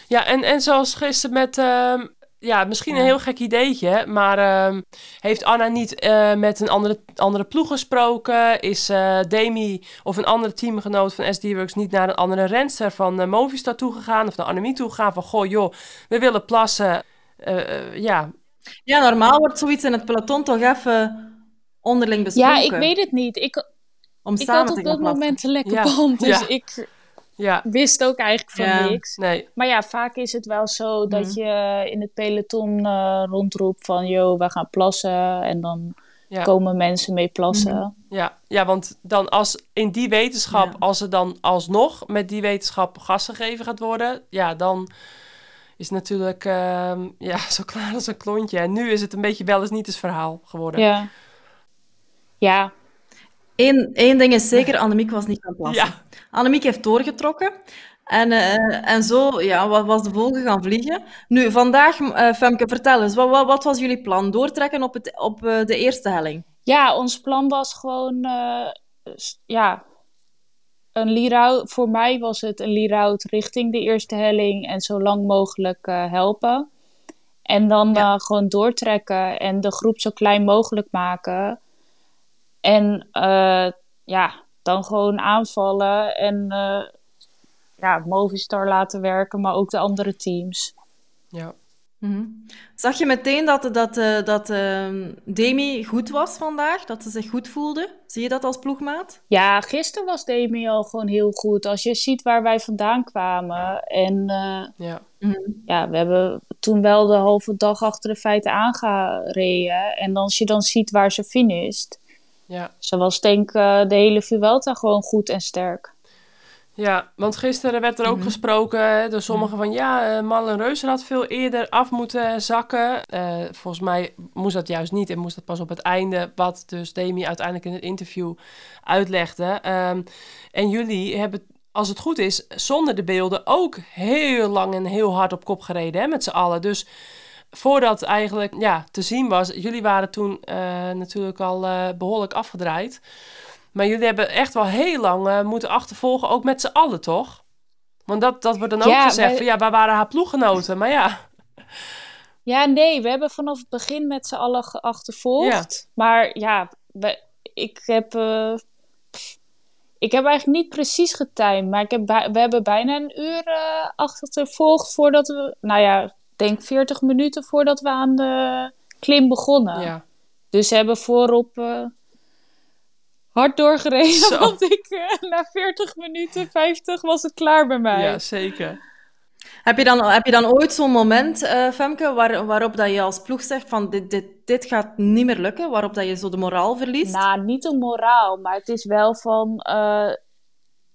Speaker 1: Ja, en, en zoals gisteren met, ehm, ja, misschien een heel gek ideetje, maar ehm, heeft Anna niet eh, met een andere, andere ploeg gesproken? Is uh, Demi of een andere teamgenoot van SD-Works niet naar een andere renster van uh, Movistar toegegaan of naar Annemie toegegaan van, goh joh, we willen plassen, ja.
Speaker 3: Ja, normaal wordt zoiets in het peloton toch even onderling besproken.
Speaker 4: Ja, ik weet het niet. Ik, Om ik had op dat moment een lekker band, dus ik ja. wist ook eigenlijk van niks. Nee. Maar ja, vaak is het wel zo dat mhm. je in het peloton uh, rondroept van... ...joh, we gaan plassen en dan komen mensen mee plassen.
Speaker 1: Mhm. Ja. ja, want dan als in die wetenschap, als er dan alsnog met die wetenschap gas gegeven gaat worden... ...ja, dan is natuurlijk uh, ja, <laughs> zo klaar als een klontje. En nu is het een beetje wel eens niet eens verhaal geworden.
Speaker 4: Ja. Ja,
Speaker 3: Eén, één ding is zeker, Annemiek was niet aan het plassen. Ja. Annemiek heeft doorgetrokken. En, uh, en zo ja, was de vogel gaan vliegen. Nu, vandaag, uh, Femke, vertel eens, wat, wat, wat, was jullie plan? Doortrekken op, het, op uh, de eerste helling?
Speaker 4: Ja, ons plan was gewoon, ja, een liraut. Voor mij was het een liraut richting de eerste helling en zo lang mogelijk helpen. En dan ja. gewoon doortrekken en de groep zo klein mogelijk maken. En uh, ja, dan gewoon aanvallen en uh, ja, Movistar laten werken, maar ook de andere teams.
Speaker 1: Ja.
Speaker 3: Mm Zag je meteen dat, dat, uh, dat uh, Demi goed was vandaag? Dat ze zich goed voelde? Zie je dat als ploegmaat?
Speaker 4: Ja, gisteren was Demi al gewoon heel goed. Als je ziet waar wij vandaan kwamen. En ja. Mm ja, we hebben toen wel de halve dag achter de feiten aangereden. En als je dan ziet waar ze finisht
Speaker 1: ja.
Speaker 4: Ze was denk ik uh, de hele Vuelta gewoon goed en sterk.
Speaker 1: Ja, want gisteren werd er ook mhm. gesproken door sommigen van ja, uh, Marlen Reuser had veel eerder af moeten zakken. Uh, volgens mij moest dat juist niet en moest dat pas op het einde, wat dus Demi uiteindelijk in het interview uitlegde. Um, en jullie hebben, als het goed is, zonder de beelden ook heel lang en heel hard op kop gereden hè, met z'n allen. Dus voordat eigenlijk ja, te zien was, jullie waren toen uh, natuurlijk al uh, behoorlijk afgedraaid. Maar jullie hebben echt wel heel lang uh, moeten achtervolgen, ook met z'n allen, toch? Want dat, dat wordt dan ook gezegd, wij... van, ja, waar waren haar ploeggenoten? Maar ja...
Speaker 4: Ja, nee, we hebben vanaf het begin met z'n allen geachtervolgd. Ja. Maar ja, we, ik heb... ik heb eigenlijk niet precies getimed, maar ik heb we hebben bijna een uur achtervolgd voordat we... Nou ja, denk 40 minuten voordat we aan de klim begonnen. Ja. Dus ze hebben voorop uh, hard doorgereden. Zo. Want ik uh, na 40 minuten, 50 was het klaar bij mij.
Speaker 1: Ja, zeker.
Speaker 3: Heb je dan, heb je dan ooit zo'n moment, uh, Femke, waar, waarop dat je als ploeg zegt van dit, dit, dit gaat niet meer lukken? Waarop dat je zo de moraal verliest?
Speaker 4: Nou, niet de moraal, maar het is wel van...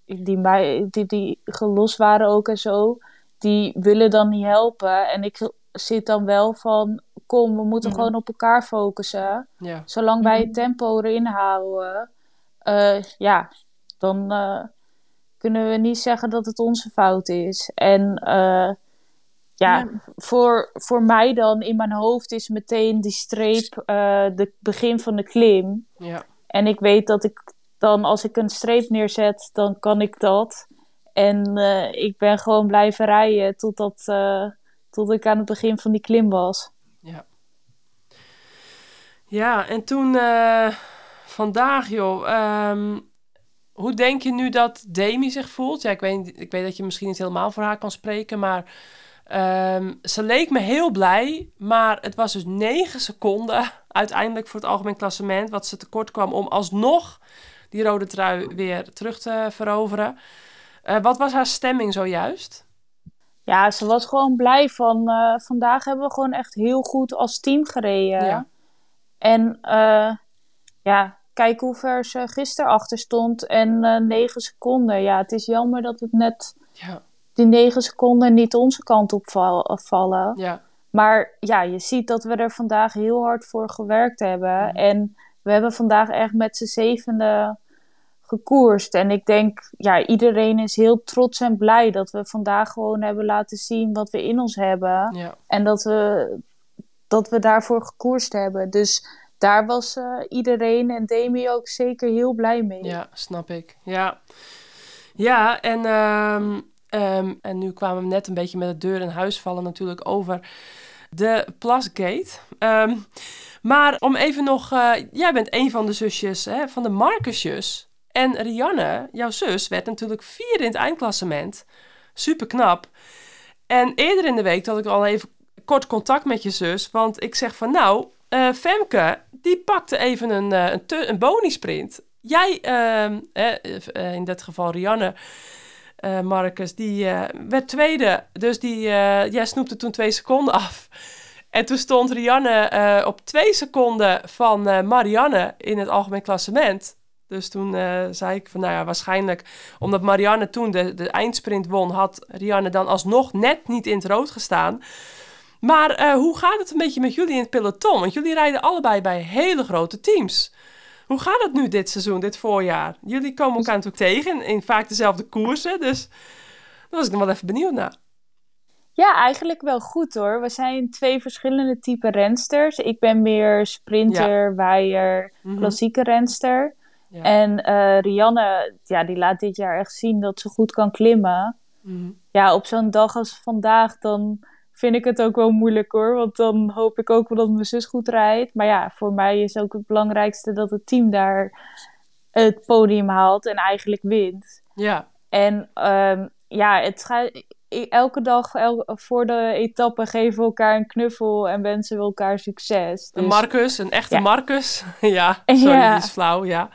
Speaker 4: die, die, die gelost waren ook en zo die willen dan niet helpen. En ik zit dan wel van, kom, we moeten mhm. gewoon op elkaar focussen.
Speaker 1: Ja.
Speaker 4: Zolang wij het mhm. tempo erin houden, uh, ja, dan uh, kunnen we niet zeggen dat het onze fout is. En uh, ja, ja, Voor, voor mij dan in mijn hoofd is meteen die streep het begin van de klim.
Speaker 1: Ja.
Speaker 4: En ik weet dat ik dan, als ik een streep neerzet, dan kan ik dat. En uh, ik ben gewoon blijven rijden totdat, uh, tot ik aan het begin van die klim was.
Speaker 1: Ja. Ja, en toen uh, vandaag, joh. Um, hoe denk je nu dat Demi zich voelt? Ja, ik weet, ik weet dat je misschien niet helemaal voor haar kan spreken, maar um, ze leek me heel blij. Maar het was dus 9 seconden uiteindelijk voor het algemeen klassement, wat ze tekort kwam om alsnog die rode trui weer terug te veroveren. Uh, wat was haar stemming zojuist?
Speaker 4: Ja, ze was gewoon blij van uh, vandaag hebben we gewoon echt heel goed als team gereden. Ja. En uh, ja, kijk hoe ver ze gisteren achter stond en negen seconden. Ja, het is jammer dat het net
Speaker 1: ja.
Speaker 4: die negen seconden niet onze kant op vallen.
Speaker 1: Ja.
Speaker 4: Maar ja, je ziet dat we er vandaag heel hard voor gewerkt hebben. En we hebben vandaag echt met z'n zevende gekoerst. En ik denk, ja, iedereen is heel trots en blij dat we vandaag gewoon hebben laten zien wat we in ons hebben.
Speaker 1: Ja.
Speaker 4: En dat we, dat we daarvoor gekoerst hebben. Dus daar was eh, iedereen en Demi ook zeker heel blij mee.
Speaker 1: Ja, snap ik. Ja, ja en, ehm, ehm, en nu kwamen we net een beetje met de deur in huis vallen natuurlijk over de Plasgate. Ehm, maar om even nog, uh, jij bent een van de zusjes hè, van de Marcusjes. En Rianne, jouw zus, werd natuurlijk vier in het eindklassement. Super knap. En eerder in de week had ik al even kort contact met je zus. Want ik zeg van nou, uh, Femke, die pakte even een, uh, een. Jij, uh, in dit geval Rianne, Marcus, die werd tweede. Dus die, jij snoepte toen twee seconden <laughs> af. En toen stond Rianne op twee seconden van Marianne in het algemeen klassement. Dus toen zei ik van, nou ja, waarschijnlijk omdat Marianne toen de, de eindsprint won, had Rianne dan alsnog net niet in het rood gestaan. Maar uh, hoe gaat het een beetje met jullie in het peloton? Want jullie rijden allebei bij hele grote teams. Hoe gaat het nu dit seizoen, dit voorjaar? Jullie komen elkaar natuurlijk tegen in, vaak dezelfde koersen. Dus daar was ik nog wel even benieuwd naar.
Speaker 4: Ja, eigenlijk wel goed hoor. We zijn twee verschillende type rensters. Ik ben meer sprinter, ja. waaier, mm klassieke renster. Ja. En uh, Rianne, ja, die laat dit jaar echt zien dat ze goed kan klimmen. Mm Ja, op zo'n dag als vandaag dan vind ik het ook wel moeilijk hoor. Want dan hoop ik ook wel dat mijn zus goed rijdt. Maar ja, voor mij is ook het belangrijkste dat het team daar het podium haalt en eigenlijk wint.
Speaker 1: Ja.
Speaker 4: En um, ja, het gaat, elke dag el, voor de etappe geven we elkaar een knuffel en wensen we elkaar succes.
Speaker 1: Dus, een Marcus, een echte ja. Marcus. <laughs> ja, sorry, ja. die is flauw, ja.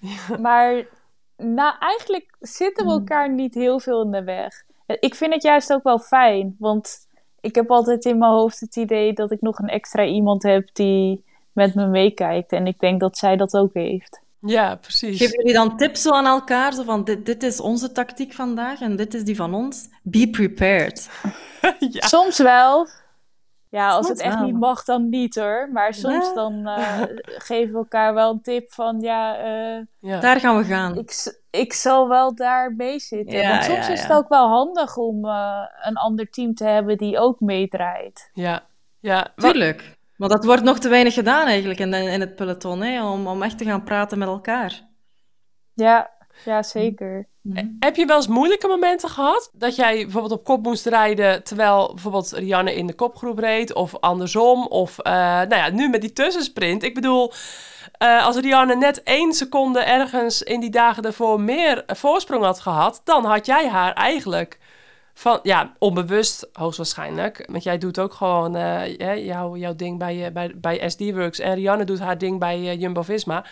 Speaker 1: <laughs>
Speaker 4: Maar nou, eigenlijk zitten we elkaar niet heel veel in de weg. Ik vind het juist ook wel fijn, want ik heb altijd in mijn hoofd het idee dat ik nog een extra iemand heb die met me meekijkt. En ik denk dat zij dat ook heeft.
Speaker 1: Ja, precies.
Speaker 3: Geven jullie dan tips zo aan elkaar? Zo van, dit, dit is onze tactiek vandaag en dit is die van ons. Be prepared. <laughs>
Speaker 4: ja. Soms wel. Ja, als het echt niet mag, dan niet hoor. Maar soms ja. dan uh, <laughs> geven we elkaar wel een tip van ja, uh,
Speaker 3: ja. Daar gaan we gaan.
Speaker 4: Ik, ik zal wel daar mee zitten. Ja, Want soms is het ook wel handig om uh, een ander team te hebben die ook meedraait.
Speaker 1: Ja, ja.
Speaker 3: Tuurlijk. Maar dat wordt nog te weinig gedaan eigenlijk in, in het peloton, hè? Om, om echt te gaan praten met elkaar.
Speaker 4: Ja, ja, zeker.
Speaker 1: Mm. Heb je wel eens moeilijke momenten gehad? Dat jij bijvoorbeeld op kop moest rijden terwijl bijvoorbeeld Rianne in de kopgroep reed? Of andersom? Of uh, nou ja, nu met die tussensprint. Ik bedoel, uh, als Rianne net één seconde ergens in die dagen ervoor meer voorsprong had gehad, dan had jij haar eigenlijk van, ja, onbewust hoogstwaarschijnlijk. Want jij doet ook gewoon uh, jouw, jouw ding bij, bij, bij SD Works en Rianne doet haar ding bij Jumbo Visma.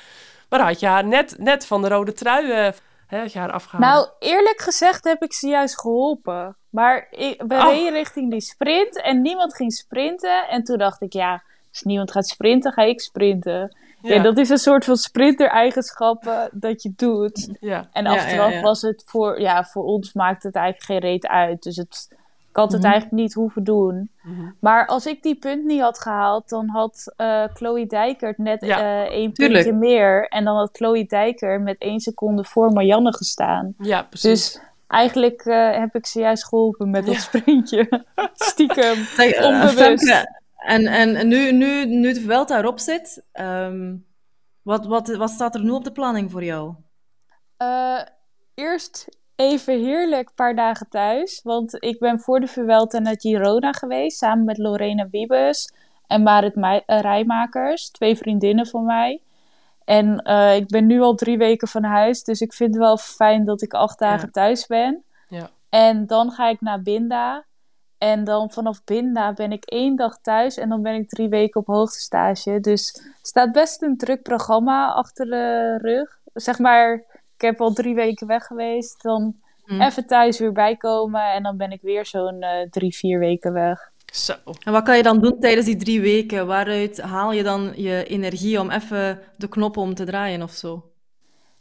Speaker 1: Maar had je haar net, net van de rode trui uh, had je haar afgehaald.
Speaker 4: Nou, eerlijk gezegd heb ik ze juist geholpen. Maar ik ben oh. richting die sprint en niemand ging sprinten. En toen dacht ik, ja, als niemand gaat sprinten, ga ik sprinten. Ja. ja dat is een soort van sprinter-eigenschappen dat je doet.
Speaker 1: Ja.
Speaker 4: En achteraf ja, was het voor, ja, voor ons maakt het eigenlijk geen reet uit. Dus het, had het mm -hmm. eigenlijk niet hoeven doen. Mm -hmm. Maar als ik die punt niet had gehaald, dan had uh, Chloe Dijkert net ja, uh, één tuurlijk. puntje meer. En dan had Chloe Dijker met één seconde voor Marianne gestaan.
Speaker 1: Ja, precies.
Speaker 4: Dus eigenlijk uh, heb ik ze juist geholpen met dat ja. sprintje. <laughs> Stiekem, onbewust.
Speaker 3: En, en nu, nu, nu de Vuelta erop zit, um, wat, wat, wat staat er nu op de planning voor jou?
Speaker 4: eerst even heerlijk een paar dagen thuis. Want ik ben voor de Vuelta naar Girona geweest. Samen met Lorena Wiebes en Marit uh, Rijmakers. Twee vriendinnen van mij. En uh, ik ben nu al drie weken van huis. Dus ik vind het wel fijn dat ik acht dagen ja. thuis ben.
Speaker 1: Ja.
Speaker 4: En dan ga ik naar Binda. En dan vanaf Binda ben ik één dag thuis. En dan ben ik drie weken op hoogtestage. Dus staat best een druk programma achter de rug. Zeg maar ik heb al drie weken weg geweest. Dan mm. even thuis weer bijkomen. En dan ben ik weer zo'n uh, drie, vier weken weg.
Speaker 1: Zo.
Speaker 3: En wat kan je dan doen tijdens die drie weken? Waaruit haal je dan je energie om even de knop om te draaien of zo?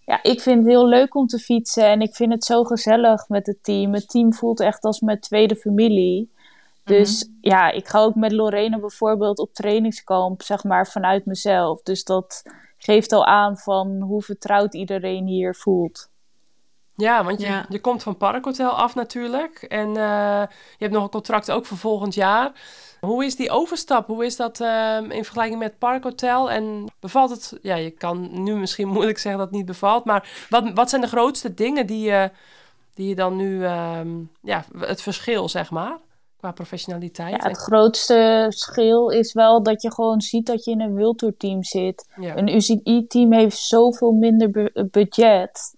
Speaker 4: Ja, ik vind het heel leuk om te fietsen. En ik vind het zo gezellig met het team. Het team voelt echt als mijn tweede familie. Dus mm-hmm. ja, ik ga ook met Lorena bijvoorbeeld op trainingskamp, zeg maar, vanuit mezelf. Dus dat geeft al aan van hoe vertrouwd iedereen hier voelt.
Speaker 1: Ja, want je,
Speaker 3: Ja.
Speaker 1: je komt van Parkhotel af natuurlijk. En eh, je hebt nog een contract ook voor volgend jaar. Hoe is die overstap? Hoe is dat ehm, in vergelijking met Parkhotel? En bevalt het... Ja, je kan nu misschien <laughs> moeilijk zeggen dat het niet bevalt. Maar wat, wat zijn de grootste dingen die je, die je dan nu... ehm, ja, het verschil, zeg maar, qua professionaliteit.
Speaker 4: Ja, het grootste verschil is wel dat je gewoon ziet dat je in een wildtourteam zit.
Speaker 1: Ja.
Speaker 4: Een UCI-team heeft zoveel minder bu- budget.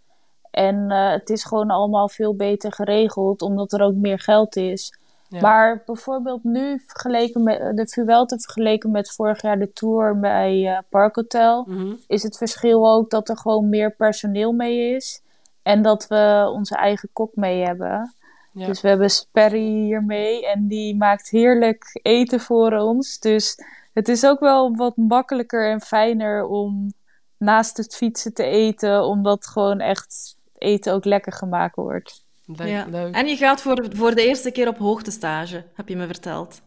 Speaker 4: En eh, het is gewoon allemaal veel beter geregeld, omdat er ook meer geld is.
Speaker 1: Ja.
Speaker 4: Maar bijvoorbeeld nu, vergeleken met de Vuelta vergeleken met vorig jaar de Tour bij eh Parkhotel,
Speaker 1: Mhm.
Speaker 4: is het verschil ook dat er gewoon meer personeel mee is. En dat we onze eigen kok mee hebben.
Speaker 1: Ja.
Speaker 4: Dus we hebben Sperry hier mee en die maakt heerlijk eten voor ons. Dus het is ook wel wat makkelijker en fijner om naast het fietsen te eten, omdat gewoon echt eten ook lekker gemaakt wordt.
Speaker 1: Leuk,
Speaker 3: Ja.
Speaker 1: leuk.
Speaker 3: En je gaat voor, voor de eerste keer op hoogtestage, heb je me verteld.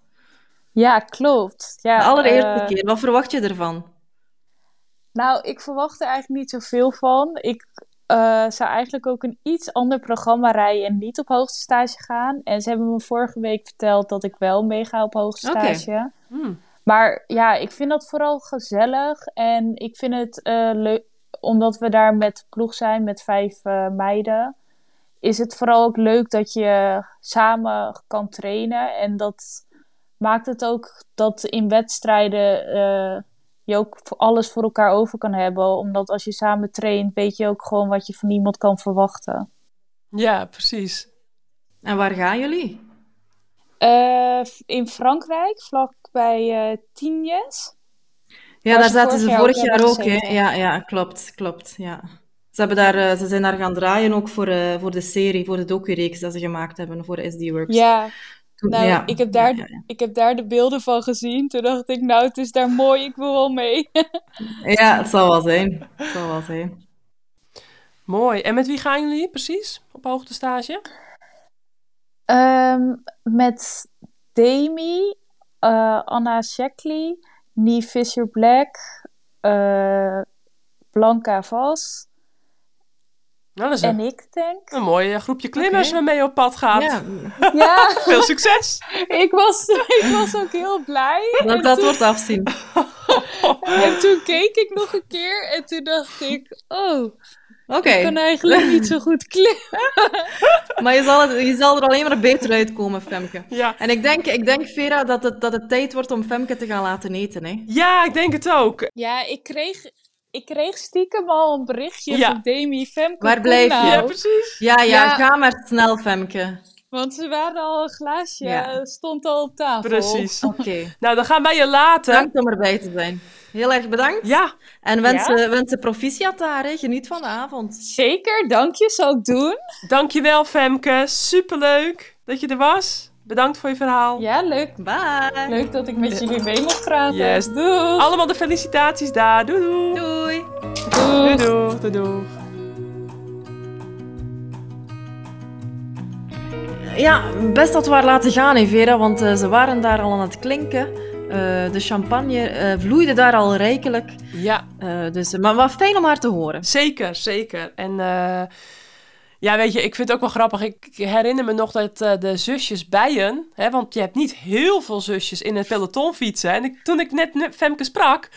Speaker 4: Ja, klopt. Ja,
Speaker 3: De allereerste
Speaker 4: eh,
Speaker 3: keer. Wat verwacht je ervan?
Speaker 4: Nou, ik verwacht er eigenlijk niet zoveel van. Ik eh, zou eigenlijk ook een iets ander programma rijden en niet op hoogste stage gaan. En ze hebben me vorige week verteld dat ik wel meega op hoogste stage.
Speaker 1: Hmm.
Speaker 4: Maar ja, ik vind dat vooral gezellig. En ik vind het eh, leuk, omdat we daar met ploeg zijn, met vijf eh, meiden. Is het vooral ook leuk dat je samen kan trainen. En dat maakt het ook dat in wedstrijden je ook voor alles voor elkaar over kan hebben. Omdat als je samen traint, weet je ook gewoon wat je van iemand kan verwachten.
Speaker 1: Ja, precies.
Speaker 3: En waar gaan jullie?
Speaker 4: Eh, in Frankrijk, vlak bij eh Tignes.
Speaker 3: Ja, daar
Speaker 4: ze
Speaker 3: zaten
Speaker 4: vorig
Speaker 3: ze
Speaker 4: jaar
Speaker 3: vorig
Speaker 4: ook
Speaker 3: jaar ook, hè? Ja, ja, klopt, klopt, ja. Ze, hebben daar, eh, ze zijn daar gaan draaien ook voor, eh, voor de serie, voor de docu-reeks dat ze gemaakt hebben voor SD Works.
Speaker 4: Ja, nou,
Speaker 3: ja,
Speaker 4: ik, heb daar,
Speaker 3: ja,
Speaker 4: ik heb daar de beelden van gezien. Toen dacht ik, nou, het is daar mooi, ik wil wel mee. <laughs>
Speaker 3: Ja, het zal wel zijn. Het zal wel zijn.
Speaker 1: Mooi. En met wie gaan jullie precies op hoogtestage?
Speaker 4: Ehm, met Demi, eh, Anna Sheckley, Nie Fisher-Black, eh, Blanca Vos
Speaker 1: Nou, dat is
Speaker 4: en
Speaker 1: een,
Speaker 4: ik, denk.
Speaker 1: een mooi eh, groepje klimmers waarmee je op pad gaat.
Speaker 3: Ja, <laughs>
Speaker 4: Ja, <laughs>
Speaker 1: Veel succes!
Speaker 4: ik was, <laughs> ik was ook heel blij.
Speaker 3: dat, dat wordt afzien.
Speaker 4: En toen keek ik nog een keer en toen dacht ik, oh,
Speaker 3: Oké,
Speaker 4: ik kan eigenlijk niet zo goed klimmen.
Speaker 3: maar je zal, het, je zal er alleen maar beter uitkomen, Femke.
Speaker 1: Ja.
Speaker 3: En ik denk, ik denk Vera, dat het, dat het tijd wordt om Femke te gaan laten eten. Hè?
Speaker 1: ja, ik denk het ook.
Speaker 4: Ja, ik kreeg, ik kreeg stiekem al een berichtje
Speaker 1: Ja.
Speaker 4: van Demi Femke.
Speaker 3: Waar blijf je?
Speaker 1: Ja, precies.
Speaker 3: Ja, ja,
Speaker 4: Ja.
Speaker 3: ga maar snel, Femke.
Speaker 4: Want ze waren al een glaasje,
Speaker 3: Ja.
Speaker 4: stond al op tafel.
Speaker 1: Precies.
Speaker 3: Oké, <laughs>
Speaker 1: Nou, dan gaan wij je laten.
Speaker 3: bedankt om erbij te zijn. Heel erg bedankt.
Speaker 1: Ja,
Speaker 3: En wensen, wensen proficiat daar, hè. geniet van de avond.
Speaker 4: Zeker, dank je, zal ik doen.
Speaker 1: dankjewel Femke. Superleuk dat je er was. Bedankt voor je verhaal.
Speaker 4: Ja, leuk.
Speaker 3: Bye.
Speaker 4: Leuk dat ik met jullie mee mocht praten.
Speaker 1: Yes.
Speaker 4: Doei.
Speaker 1: Allemaal de felicitaties daar. Doei doei.
Speaker 3: Doei.
Speaker 1: Doei
Speaker 4: Doei.
Speaker 1: doei. doei.
Speaker 3: Ja, best dat we haar laten gaan, hè, Vera, want eh, ze waren daar al aan het klinken. Eh, de champagne eh, vloeide daar al rijkelijk.
Speaker 1: Ja,
Speaker 3: Eh, dus, maar wat fijn om haar te horen.
Speaker 1: zeker, zeker. En eh, ja, weet je, ik vind het ook wel grappig. Ik herinner me nog dat eh, de zusjes Bijen, hè, want je hebt niet heel veel zusjes in het peloton fietsen. En toen ik net Femke sprak,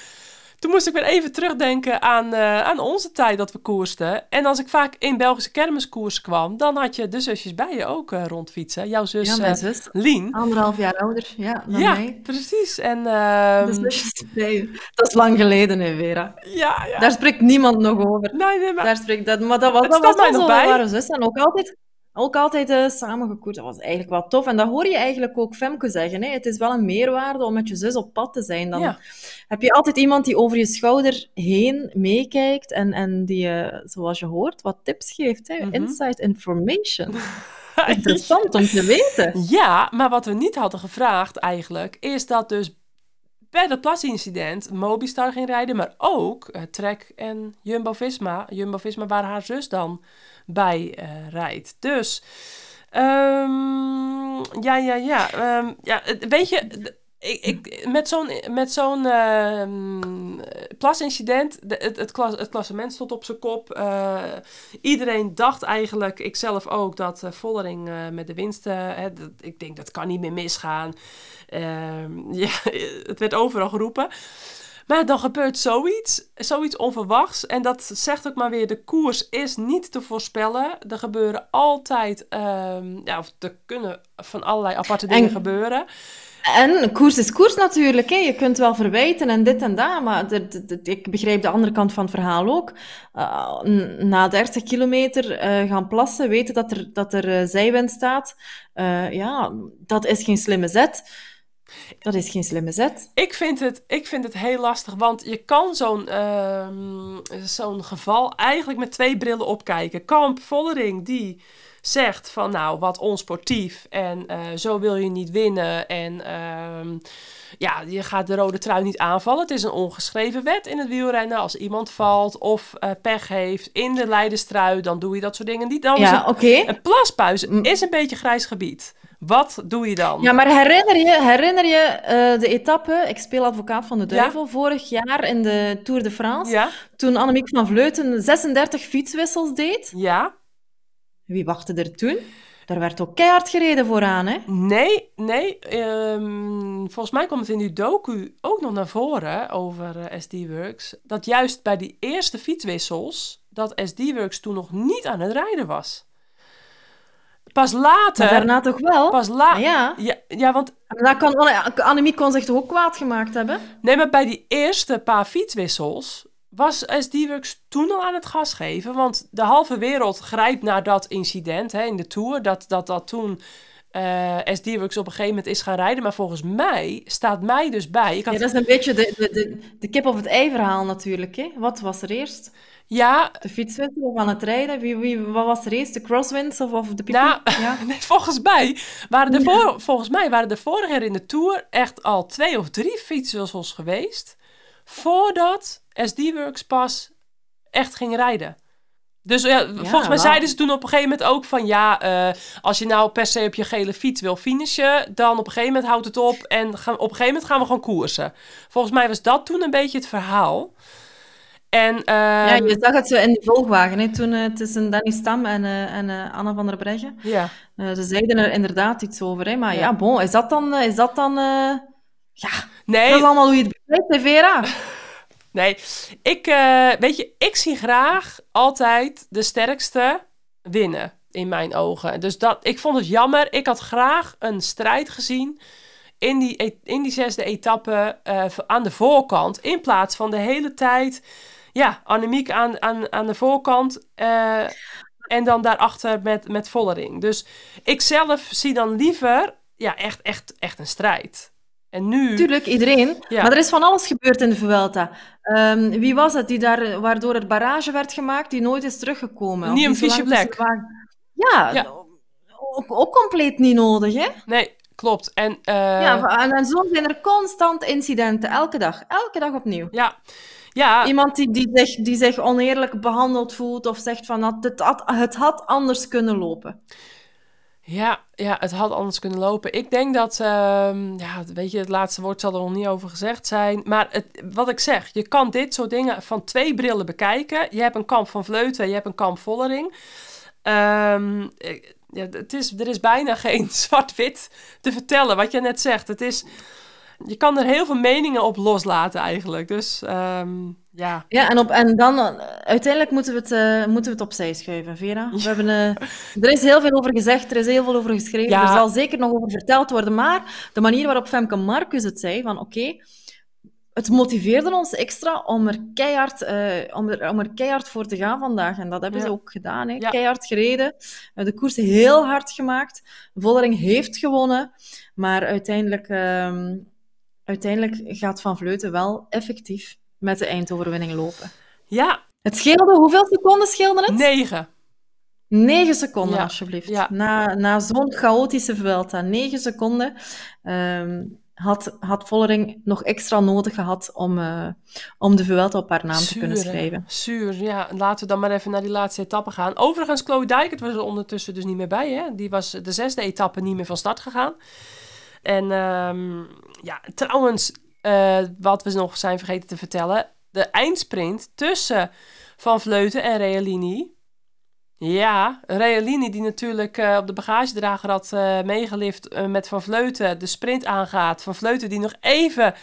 Speaker 1: toen moest ik weer even terugdenken aan, eh, aan onze tijd dat we koersten. En als ik vaak in Belgische kermiskoers kwam, dan had je de zusjes Bijen ook eh, rondfietsen. Jouw zus
Speaker 3: Ja, mijn
Speaker 1: eh,
Speaker 3: zus.
Speaker 1: Lien.
Speaker 3: Anderhalf jaar ouder, ja, dan
Speaker 1: Ja,
Speaker 3: mij.
Speaker 1: precies. En ehm,
Speaker 3: Dus zusjes bij- Dat is lang geleden, hè, Vera.
Speaker 1: ja, ja.
Speaker 3: Daar spreekt niemand nog over.
Speaker 1: Nee, nee, maar
Speaker 3: Daar spreekt dat, maar dat was,
Speaker 1: Het
Speaker 3: dat was
Speaker 1: nog bij.
Speaker 3: Waren zus en ook altijd, ook altijd eh, samen gekoerd. Dat was eigenlijk wel tof. En dat hoor je eigenlijk ook Femke zeggen. Hè. Het is wel een meerwaarde om met je zus op pad te zijn. Dan
Speaker 1: Ja.
Speaker 3: heb je altijd iemand die over je schouder heen meekijkt en, en die, je, zoals je hoort, wat tips geeft. Hè.
Speaker 1: Mhm.
Speaker 3: Inside information. <laughs> Interessant om te weten.
Speaker 1: Ja, maar wat we niet hadden gevraagd eigenlijk, is dat dus bij dat plasincident Mobistar ging rijden, maar ook eh, Trek en Jumbo-Visma. Jumbo-Visma waar haar zus dan bij eh, rijdt. Dus, ehm, ja, ja, ja. ehm, ja weet je, ik, met zo'n, met zo'n ehm, plasincident, de, het, het, klas, het klassement stond op zijn kop. Eh, iedereen dacht eigenlijk, ik zelf ook, dat uh, Vollering uh, met de winst... Hè, dat, ik denk, dat kan niet meer misgaan. <laughs> Ja, het werd overal geroepen. Maar dan gebeurt zoiets, zoiets onverwachts. En dat zegt ook maar weer, de koers is niet te voorspellen. Er gebeuren altijd, um, ja, of er kunnen van allerlei aparte dingen gebeuren.
Speaker 3: En koers is koers natuurlijk. Hè. Je kunt wel verwijten en dit en dat, maar ik begrijp de andere kant van het verhaal ook. Uh, na 30 kilometer uh, gaan plassen, weten dat er, dat er uh, zijwind staat, ja, dat is geen slimme zet. Dat is geen slimme zet.
Speaker 1: Ik vind het, ik vind het heel lastig, want je kan zo'n zo'n geval eigenlijk met twee brillen opkijken. Kamp Vollering, die zegt van nou, wat onsportief en uh, zo wil je niet winnen en uh, ja, je gaat de rode trui niet aanvallen. Het is een ongeschreven wet in het wielrennen. Als iemand valt of uh, pech heeft in de leiderstrui, dan doe je dat soort dingen niet. Dan
Speaker 3: ja, oké. Okay.
Speaker 1: Een plaspuis is een beetje grijs gebied. Wat doe je dan?
Speaker 3: Ja, maar herinner je, herinner je uh, de etappe, ik speel advocaat van de duivel, ja? vorig jaar in de Tour de France,
Speaker 1: ja?
Speaker 3: toen Annemiek van Vleuten 36 fietswissels deed?
Speaker 1: Ja.
Speaker 3: Wie wachtte er toen? Daar werd ook keihard gereden vooraan, hè?
Speaker 1: Nee, nee. Um, volgens mij komt het in die docu ook nog naar voren over uh, SD-Works. Dat juist bij die eerste fietswissels, dat SD-Works toen nog niet aan het rijden was. Pas later...
Speaker 3: Maar daarna toch wel?
Speaker 1: Pas later...
Speaker 3: Ja.
Speaker 1: ja. Ja, want...
Speaker 3: Dat kan, kon zich toch ook kwaad gemaakt hebben?
Speaker 1: Nee, maar bij die eerste paar fietswissels was SD-Works toen al aan het gas geven? Want de halve wereld grijpt naar dat incident hè, in de Tour. Dat dat, dat toen uh, SD-Works op een gegeven moment is gaan rijden. Maar volgens mij staat mij dus bij... Ik
Speaker 3: had... Ja, dat is een beetje de, de, de, de kip of het ei verhaal natuurlijk. Hè? Wat was er eerst?
Speaker 1: Ja.
Speaker 3: De fietswissel of aan het rijden? Wie, wie, wat was er eerst? De crosswinds of, of de pipi?
Speaker 1: Nou,
Speaker 3: ja. <laughs>
Speaker 1: nee, volgens, mij waren er voor, volgens mij waren er vorig jaar in de Tour echt al twee of drie fietswissels geweest... voordat SD-Works pas echt ging rijden. Dus ja, volgens mij zeiden ze toen op een gegeven moment ook van ja, uh, als je nou per se op je gele fiets wil finishen, dan op een gegeven moment houdt het op en gaan, op een gegeven moment gaan we gewoon koersen. Volgens mij was dat toen een beetje het verhaal. En, uh,
Speaker 3: ja, je zag het zo in de volgwagen, hè, toen uh, tussen Danny Stam en, uh, en Anna van der Breggen.
Speaker 1: Ja.
Speaker 3: ze zeiden er inderdaad iets over, hè, maar ja, ja bon, is dat dan, is dat dan ja,
Speaker 1: nee.
Speaker 3: dat is allemaal hoe je het begrijpt, Vera?
Speaker 1: Nee, ik, uh, weet je, ik zie graag altijd de sterkste winnen in mijn ogen. Dus dat, ik vond het jammer. Ik had graag een strijd gezien in die, e-, in die zesde etappe uh, aan de voorkant. In plaats van de hele tijd, ja, Annemiek aan, aan, aan de voorkant. Uh, en dan daarachter met, met Vollering. Dus ik zelf zie dan liever, ja, echt, echt, echt een strijd. En nu...
Speaker 3: Tuurlijk, iedereen.
Speaker 1: Ja.
Speaker 3: Maar er is van alles gebeurd in de Vuelta. Um, wie was het die daar, waardoor er barrage werd gemaakt, die nooit is teruggekomen?
Speaker 1: Niet een Black.
Speaker 3: Ja,
Speaker 1: Ja.
Speaker 3: Ook, ook compleet niet nodig, hè?
Speaker 1: Nee, klopt. En, uh,
Speaker 3: Ja, en, en zo zijn er constant incidenten, elke dag. Elke dag opnieuw.
Speaker 1: ja. Ja,
Speaker 3: Iemand die, die, zich, die zich oneerlijk behandeld voelt of zegt van "Dat het, had, het had anders kunnen lopen.
Speaker 1: Ja, ja, het had anders kunnen lopen. Ik denk dat, ehm, ja, weet je, het laatste woord zal er nog niet over gezegd zijn. Maar het, wat ik zeg, je kan dit soort dingen van twee brillen bekijken. Je hebt een kamp van Vleuten, je hebt een kamp Vollering. Ehm, ja, het is, er is bijna <laughs> geen zwart-wit te vertellen, wat je net zegt. Het is, je kan er heel veel meningen op loslaten eigenlijk. Dus ehm, ja.
Speaker 3: Ja, en, op, en dan uh, uiteindelijk moeten we, het, uh, moeten we het opzij schuiven, Vera. We hebben, uh, er is heel veel over gezegd, er is heel veel over geschreven,
Speaker 1: Ja.
Speaker 3: er zal zeker nog over verteld worden, maar de manier waarop Femke Marcus het zei, van oké, het motiveerde ons extra om er, keihard, eh, om, er, om er keihard voor te gaan vandaag. En dat hebben
Speaker 1: Ja.
Speaker 3: ze ook gedaan. Hè. Keihard gereden. Eh, de koers heel hard gemaakt. Vollering heeft gewonnen. Maar uiteindelijk, ehm, uiteindelijk gaat Van Vleuten wel effectief met de eindoverwinning lopen.
Speaker 1: Ja,
Speaker 3: Het scheelde, hoeveel seconden scheelde het?
Speaker 1: negen.
Speaker 3: Negen seconden,
Speaker 1: Ja,
Speaker 3: alsjeblieft.
Speaker 1: ja.
Speaker 3: Na, na zo'n chaotische Vuelta, negen seconden, ehm, had, had Vollering nog extra nodig gehad om, eh, om de Vuelta op haar naam te kunnen
Speaker 1: hè?
Speaker 3: schrijven.
Speaker 1: Zuur, ja. Laten we dan maar even naar die laatste etappe gaan. Overigens, Chloe Dijkert was er ondertussen dus niet meer bij. Hè? Die was de zesde etappe niet meer van start gegaan. En ehm, ja, trouwens, uh, wat we nog zijn vergeten te vertellen. De eindsprint tussen Van Vleuten en Realini. Ja, Realini die natuurlijk uh, op de bagagedrager had uh, meegelift met Van Vleuten de sprint aangaat. Van Vleuten die nog even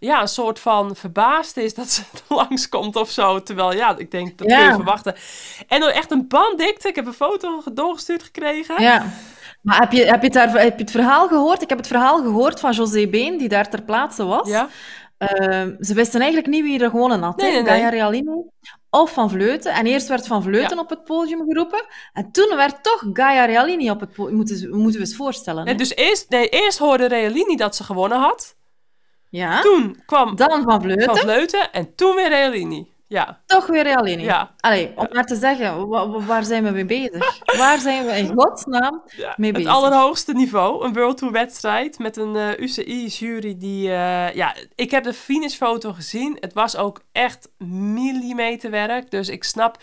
Speaker 1: ja, een soort van verbaasd is dat ze <laughs> langskomt of zo. Terwijl, ja, ik denk, dat ja. kun je verwachten. En dan echt een banddikte. Ik heb een foto doorgestuurd gekregen.
Speaker 3: Ja. Maar heb je, heb, je het daar, heb je het verhaal gehoord? Ik heb het verhaal gehoord van José Been, die daar ter plaatse was. Ja. Uh, ze wisten eigenlijk niet wie er gewonnen had. Nee, nee, of Van Vleuten. En eerst werd Van Vleuten op het podium geroepen. En toen werd toch Gaia Realini op het podium. Moeten, moeten we eens voorstellen.
Speaker 1: Nee, dus eerst, nee, eerst hoorde Realini dat ze gewonnen had.
Speaker 3: Ja.
Speaker 1: Toen kwam
Speaker 3: dan Van Vleuten.
Speaker 1: Van Vleuten en toen weer Realini. Ja.
Speaker 3: Toch weer Realini. Ja. Allee, om maar te zeggen, waar zijn we mee bezig? waar zijn we in godsnaam <laughs> mee bezig?
Speaker 1: Het allerhoogste niveau, een World Tour wedstrijd met een uh, eh, UCI-jury die... Uh, ja, ik heb de finishfoto gezien. Het was ook echt millimeterwerk. Dus ik snap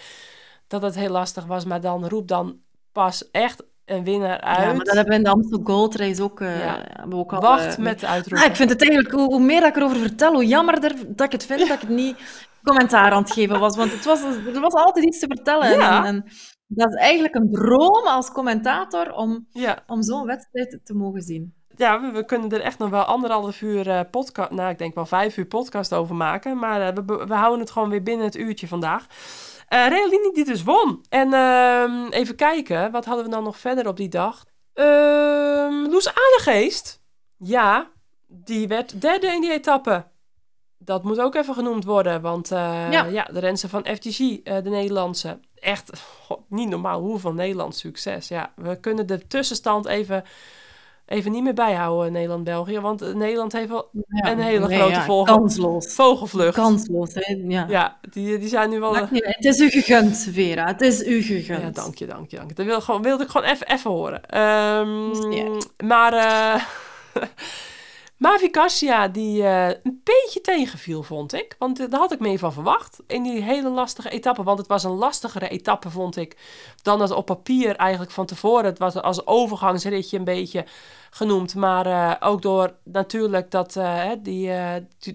Speaker 1: dat het heel lastig was. Maar dan roep dan pas echt een winnaar uit. Ja,
Speaker 3: maar dat hebben we in de Amstel Gold Race ook, uh, ja. we ook al...
Speaker 1: Wacht met uitroepen.
Speaker 3: Ah, ik vind het eigenlijk, hoe, hoe, meer ik erover vertel, hoe jammerder dat ik het vind dat ik het niet commentaar aan het geven was. Want het was, er was altijd iets te vertellen. Ja. En, en, dat is eigenlijk een droom als commentator om, ja. om zo'n wedstrijd te mogen zien.
Speaker 1: Ja, we, we, kunnen er echt nog wel anderhalf uur uh, podcast, nou ik denk wel vijf uur podcast over maken. Maar uh, we, we houden het gewoon weer binnen het uurtje vandaag. Uh, Realini die dus won. En uh, even kijken, wat hadden we dan nog verder op die dag? Uh, Loes Aardegeest, ja, die werd derde in die etappe. Dat moet ook even genoemd worden, want uh, ja. ja. de rensen van FTG, uh, de Nederlandse. Echt niet normaal hoeveel Nederlands succes. Ja, we kunnen de tussenstand even even niet meer bijhouden, Nederland-België. Want Nederland heeft wel een hele grote ja, vogel,
Speaker 3: kansloos.
Speaker 1: vogelvlucht.
Speaker 3: Kansloos, hè? Ja.
Speaker 1: ja, die, die zijn nu wel...
Speaker 3: het is u gegund, Vera. Het is u gegund.
Speaker 1: Ja, dank je, dank je, dank je. Dat wil, gewoon, wilde ik gewoon even, even horen. Um, maar... Uh, <laughs> Mavi Cassia, die uh, een beetje tegenviel, vond ik. Want uh, daar had ik mee van verwacht. In die hele lastige etappe. Want het was een lastigere etappe, vond ik. Dan dat op papier eigenlijk van tevoren. Het was als overgangsritje een beetje genoemd. Maar uh, ook door natuurlijk dat, die,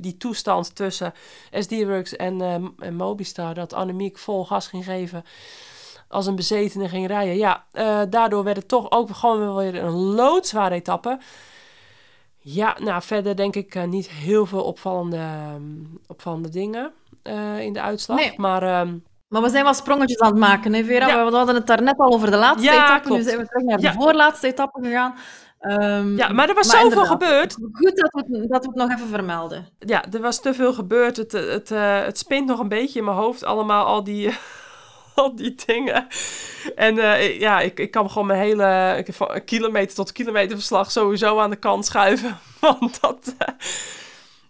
Speaker 1: die toestand tussen SD-Works en, en Mobistar. Dat Annemiek vol gas ging geven als een bezetene ging rijden. Ja, daardoor werd het toch ook gewoon weer een loodzware etappe. Ja, nou verder denk ik uh, niet heel veel opvallende, um, opvallende dingen uh, in de uitslag. Nee. Maar, um,
Speaker 3: maar we zijn wel sprongetjes aan het maken, hè Vera? Ja. We hadden het daar net al over de laatste ja, etappe. Klopt. Nu zijn we terug naar de voorlaatste etappe gegaan.
Speaker 1: Um, ja, maar er was maar zoveel gebeurd.
Speaker 3: Goed dat we, dat we het nog even vermelden.
Speaker 1: Ja, er was te veel gebeurd. Het, het, het, uh, het spint nog een beetje in mijn hoofd allemaal, al die <laughs> <laughs> al die dingen. En uh, ja, ik, ik kan gewoon mijn hele kilometer tot kilometer verslag sowieso aan de kant schuiven. <laughs> Want dat, uh,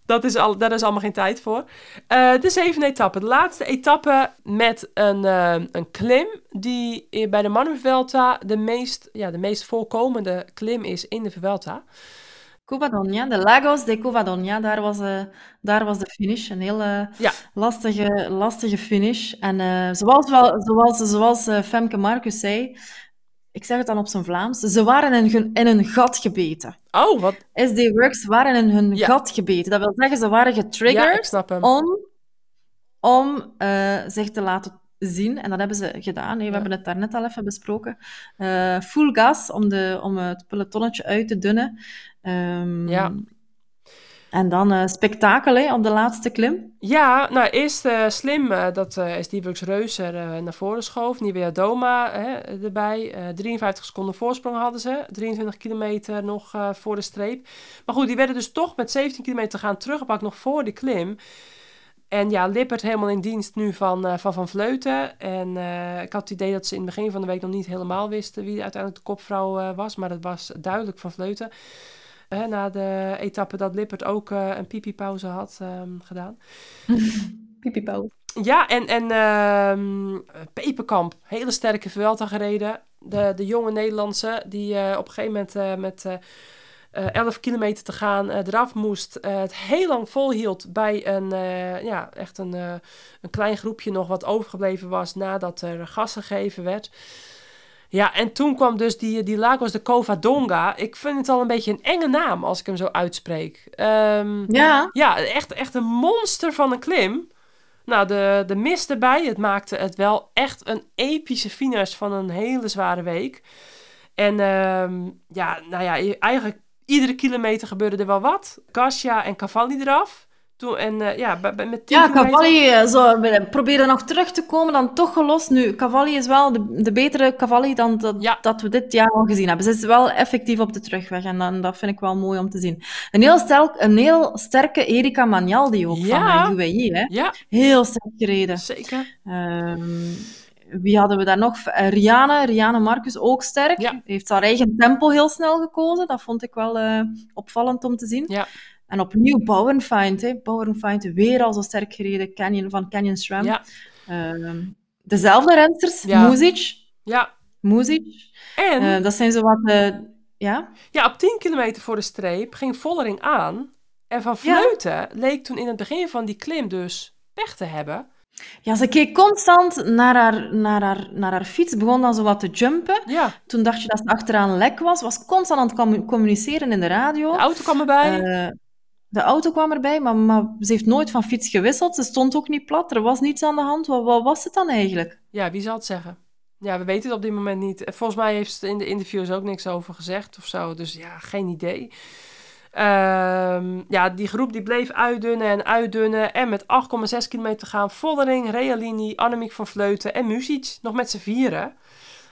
Speaker 1: dat is al, daar is allemaal geen tijd voor. Uh, de zevende etappe. De laatste etappe met een, een klim die bij de Manu Vuelta de meest, ja, de meest voorkomende klim is in de Vuelta.
Speaker 3: Covadonga, de Lagos de Covadonga, daar was, uh, daar was de finish. Een hele ja. lastige, lastige finish. En uh, zoals, wel, zoals, zoals uh, Femke Marcus zei, ik zeg het dan op zijn Vlaams, ze waren in hun, in hun gat gebeten.
Speaker 1: Oh, wat?
Speaker 3: SD Works waren in hun gat gebeten. Dat wil zeggen, ze waren getriggerd om, om zich te laten zien. En dat hebben ze gedaan. We hebben het daarnet al even besproken. full gas om, de, om het pelotonnetje uit te dunnen. Um, ja. En dan uh, spektakel hè, op de laatste klim.
Speaker 1: Ja, nou eerst uh, slim uh, dat uh, Stevens Reuser naar voren schoof. Nivea Doma erbij. 53 seconden voorsprong hadden ze. 23 kilometer nog voor de streep. Maar goed, die werden dus toch met 17 kilometer gaan teruggepakt nog voor de klim. En ja, Lippert helemaal in dienst nu van Van, van Vleuten. En ik had het idee dat ze in het begin van de week nog niet helemaal wisten wie uiteindelijk de kopvrouw was. Maar dat was duidelijk Van Vleuten na de etappe dat Lippert ook een pipi-pauze had um, gedaan. <laughs>
Speaker 3: pipi-pauze.
Speaker 1: Ja, en, en uh, Peperkamp, hele sterke Vuelta gereden. De, de jonge Nederlandse, die op een gegeven moment met 11 kilometer te gaan eraf moest. het heel lang volhield bij een, ja, echt een, een klein groepje nog wat overgebleven was nadat er gas gegeven werd. Ja, en toen kwam dus die, die Lagos de Covadonga. Ik vind het al een beetje een enge naam als ik hem zo uitspreek. Ehm,
Speaker 3: Ja,
Speaker 1: ja, echt, echt een monster van een klim. Nou, de, de mist erbij. Het maakte het wel echt een epische finish van een hele zware week. En ehm, ja, nou ja, eigenlijk iedere kilometer gebeurde er wel wat. Garcia en Cavalli eraf. Toen, en eh, ja, met 10
Speaker 3: ja. Cavalli eh, zo, we proberen nog terug te komen, dan toch gelost. Nu, Cavalli is wel de, de betere Cavalli dan dat,
Speaker 1: Ja.
Speaker 3: dat we dit jaar al gezien hebben. Ze is wel effectief op de terugweg en dan, dat vind ik wel mooi om te zien. Een heel, stel, een heel sterke Erika Magnaldi ook
Speaker 1: Ja.
Speaker 3: van de UAE. Hè?
Speaker 1: Ja,
Speaker 3: Heel sterk gereden.
Speaker 1: zeker.
Speaker 3: Ehm, wie hadden we daar nog? Eh, Riane, Riane Marcus ook sterk.
Speaker 1: Ja.
Speaker 3: Heeft haar eigen tempo heel snel gekozen. Dat vond ik wel eh, opvallend om te zien.
Speaker 1: Ja.
Speaker 3: En opnieuw Bauernfeind. Hè. Bauernfeind weer al zo sterk gereden. Canyon, van Canyon SRAM.
Speaker 1: Ja,
Speaker 3: Ehm, dezelfde rensters.
Speaker 1: Ja.
Speaker 3: Muzic.
Speaker 1: ja.
Speaker 3: Muzic.
Speaker 1: En
Speaker 3: Eh, dat zijn zo wat... ja?
Speaker 1: ja, op 10 kilometer voor de streep ging Vollering aan. En Van. Vleuten leek toen in het begin van die klim dus pech te hebben.
Speaker 3: Ja, ze keek constant naar haar, naar, haar, naar haar fiets. Begon dan zo wat te jumpen.
Speaker 1: Ja,
Speaker 3: Toen dacht je dat ze achteraan lek was. Was constant aan het commu- communiceren in de radio.
Speaker 1: de auto kwam erbij.
Speaker 3: Eh, de auto kwam erbij, maar, maar ze heeft nooit van fiets gewisseld. Ze stond ook niet plat. Er was niets aan de hand. Wat, wat was het dan eigenlijk?
Speaker 1: Ja, wie zal het zeggen? Ja, we weten het op dit moment niet. En Volgens mij heeft ze in de interviews ook niks over gezegd of zo. Dus ja, geen idee. Ehm, ja, die groep die bleef uitdunnen en uitdunnen. En met 8,6 kilometer te gaan. Vollering, Realini, Annemiek van Vleuten en Muzic. Nog met z'n vieren.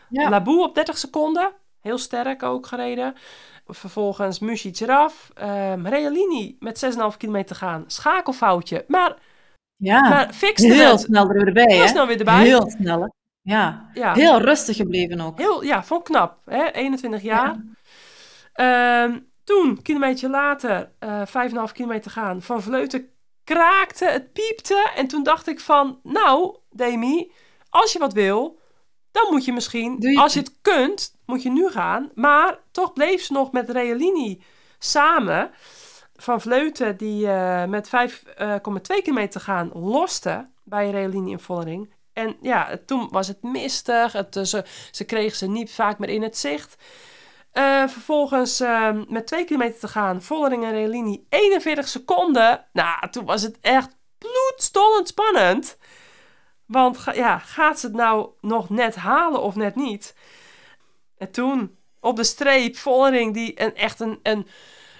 Speaker 3: Ja.
Speaker 1: Laboe op 30 seconden. Heel sterk ook gereden. Vervolgens Muzic eraf. Ehm Realini met 6,5 kilometer te gaan. Schakelfoutje. Maar,
Speaker 3: Ja,
Speaker 1: maar fixte
Speaker 3: heel
Speaker 1: het.
Speaker 3: snel er weer bij.
Speaker 1: Heel
Speaker 3: hè?
Speaker 1: snel weer erbij.
Speaker 3: Heel snel, hè? Ja.
Speaker 1: Ja.
Speaker 3: Heel rustig gebleven ook.
Speaker 1: Heel, ja, vond knap. Hè? 21 jaar. Ehm, toen, kilometer later, eh 5,5 kilometer gaan, Van Vleuten kraakte, het piepte. En toen dacht ik van, nou, Demi, als je wat wil, dan moet je misschien,
Speaker 3: je
Speaker 1: als je het kunt, moet je nu gaan. Maar toch bleef ze nog met Realini samen. Van Vleuten, die eh, met 5,2 kilometer gaan, loste bij Realini in Vollering. En ja, toen was het mistig. Het, eh, ze, ze kregen ze niet vaak meer in het zicht. Eh, vervolgens eh, met 2 kilometer te gaan, Vollering en Realini 41 seconden. Nou, toen was het echt bloedstollend spannend. Want ga- ja, gaat ze het nou nog net halen of net niet? En toen op de streep, Vollering die een, echt een, een,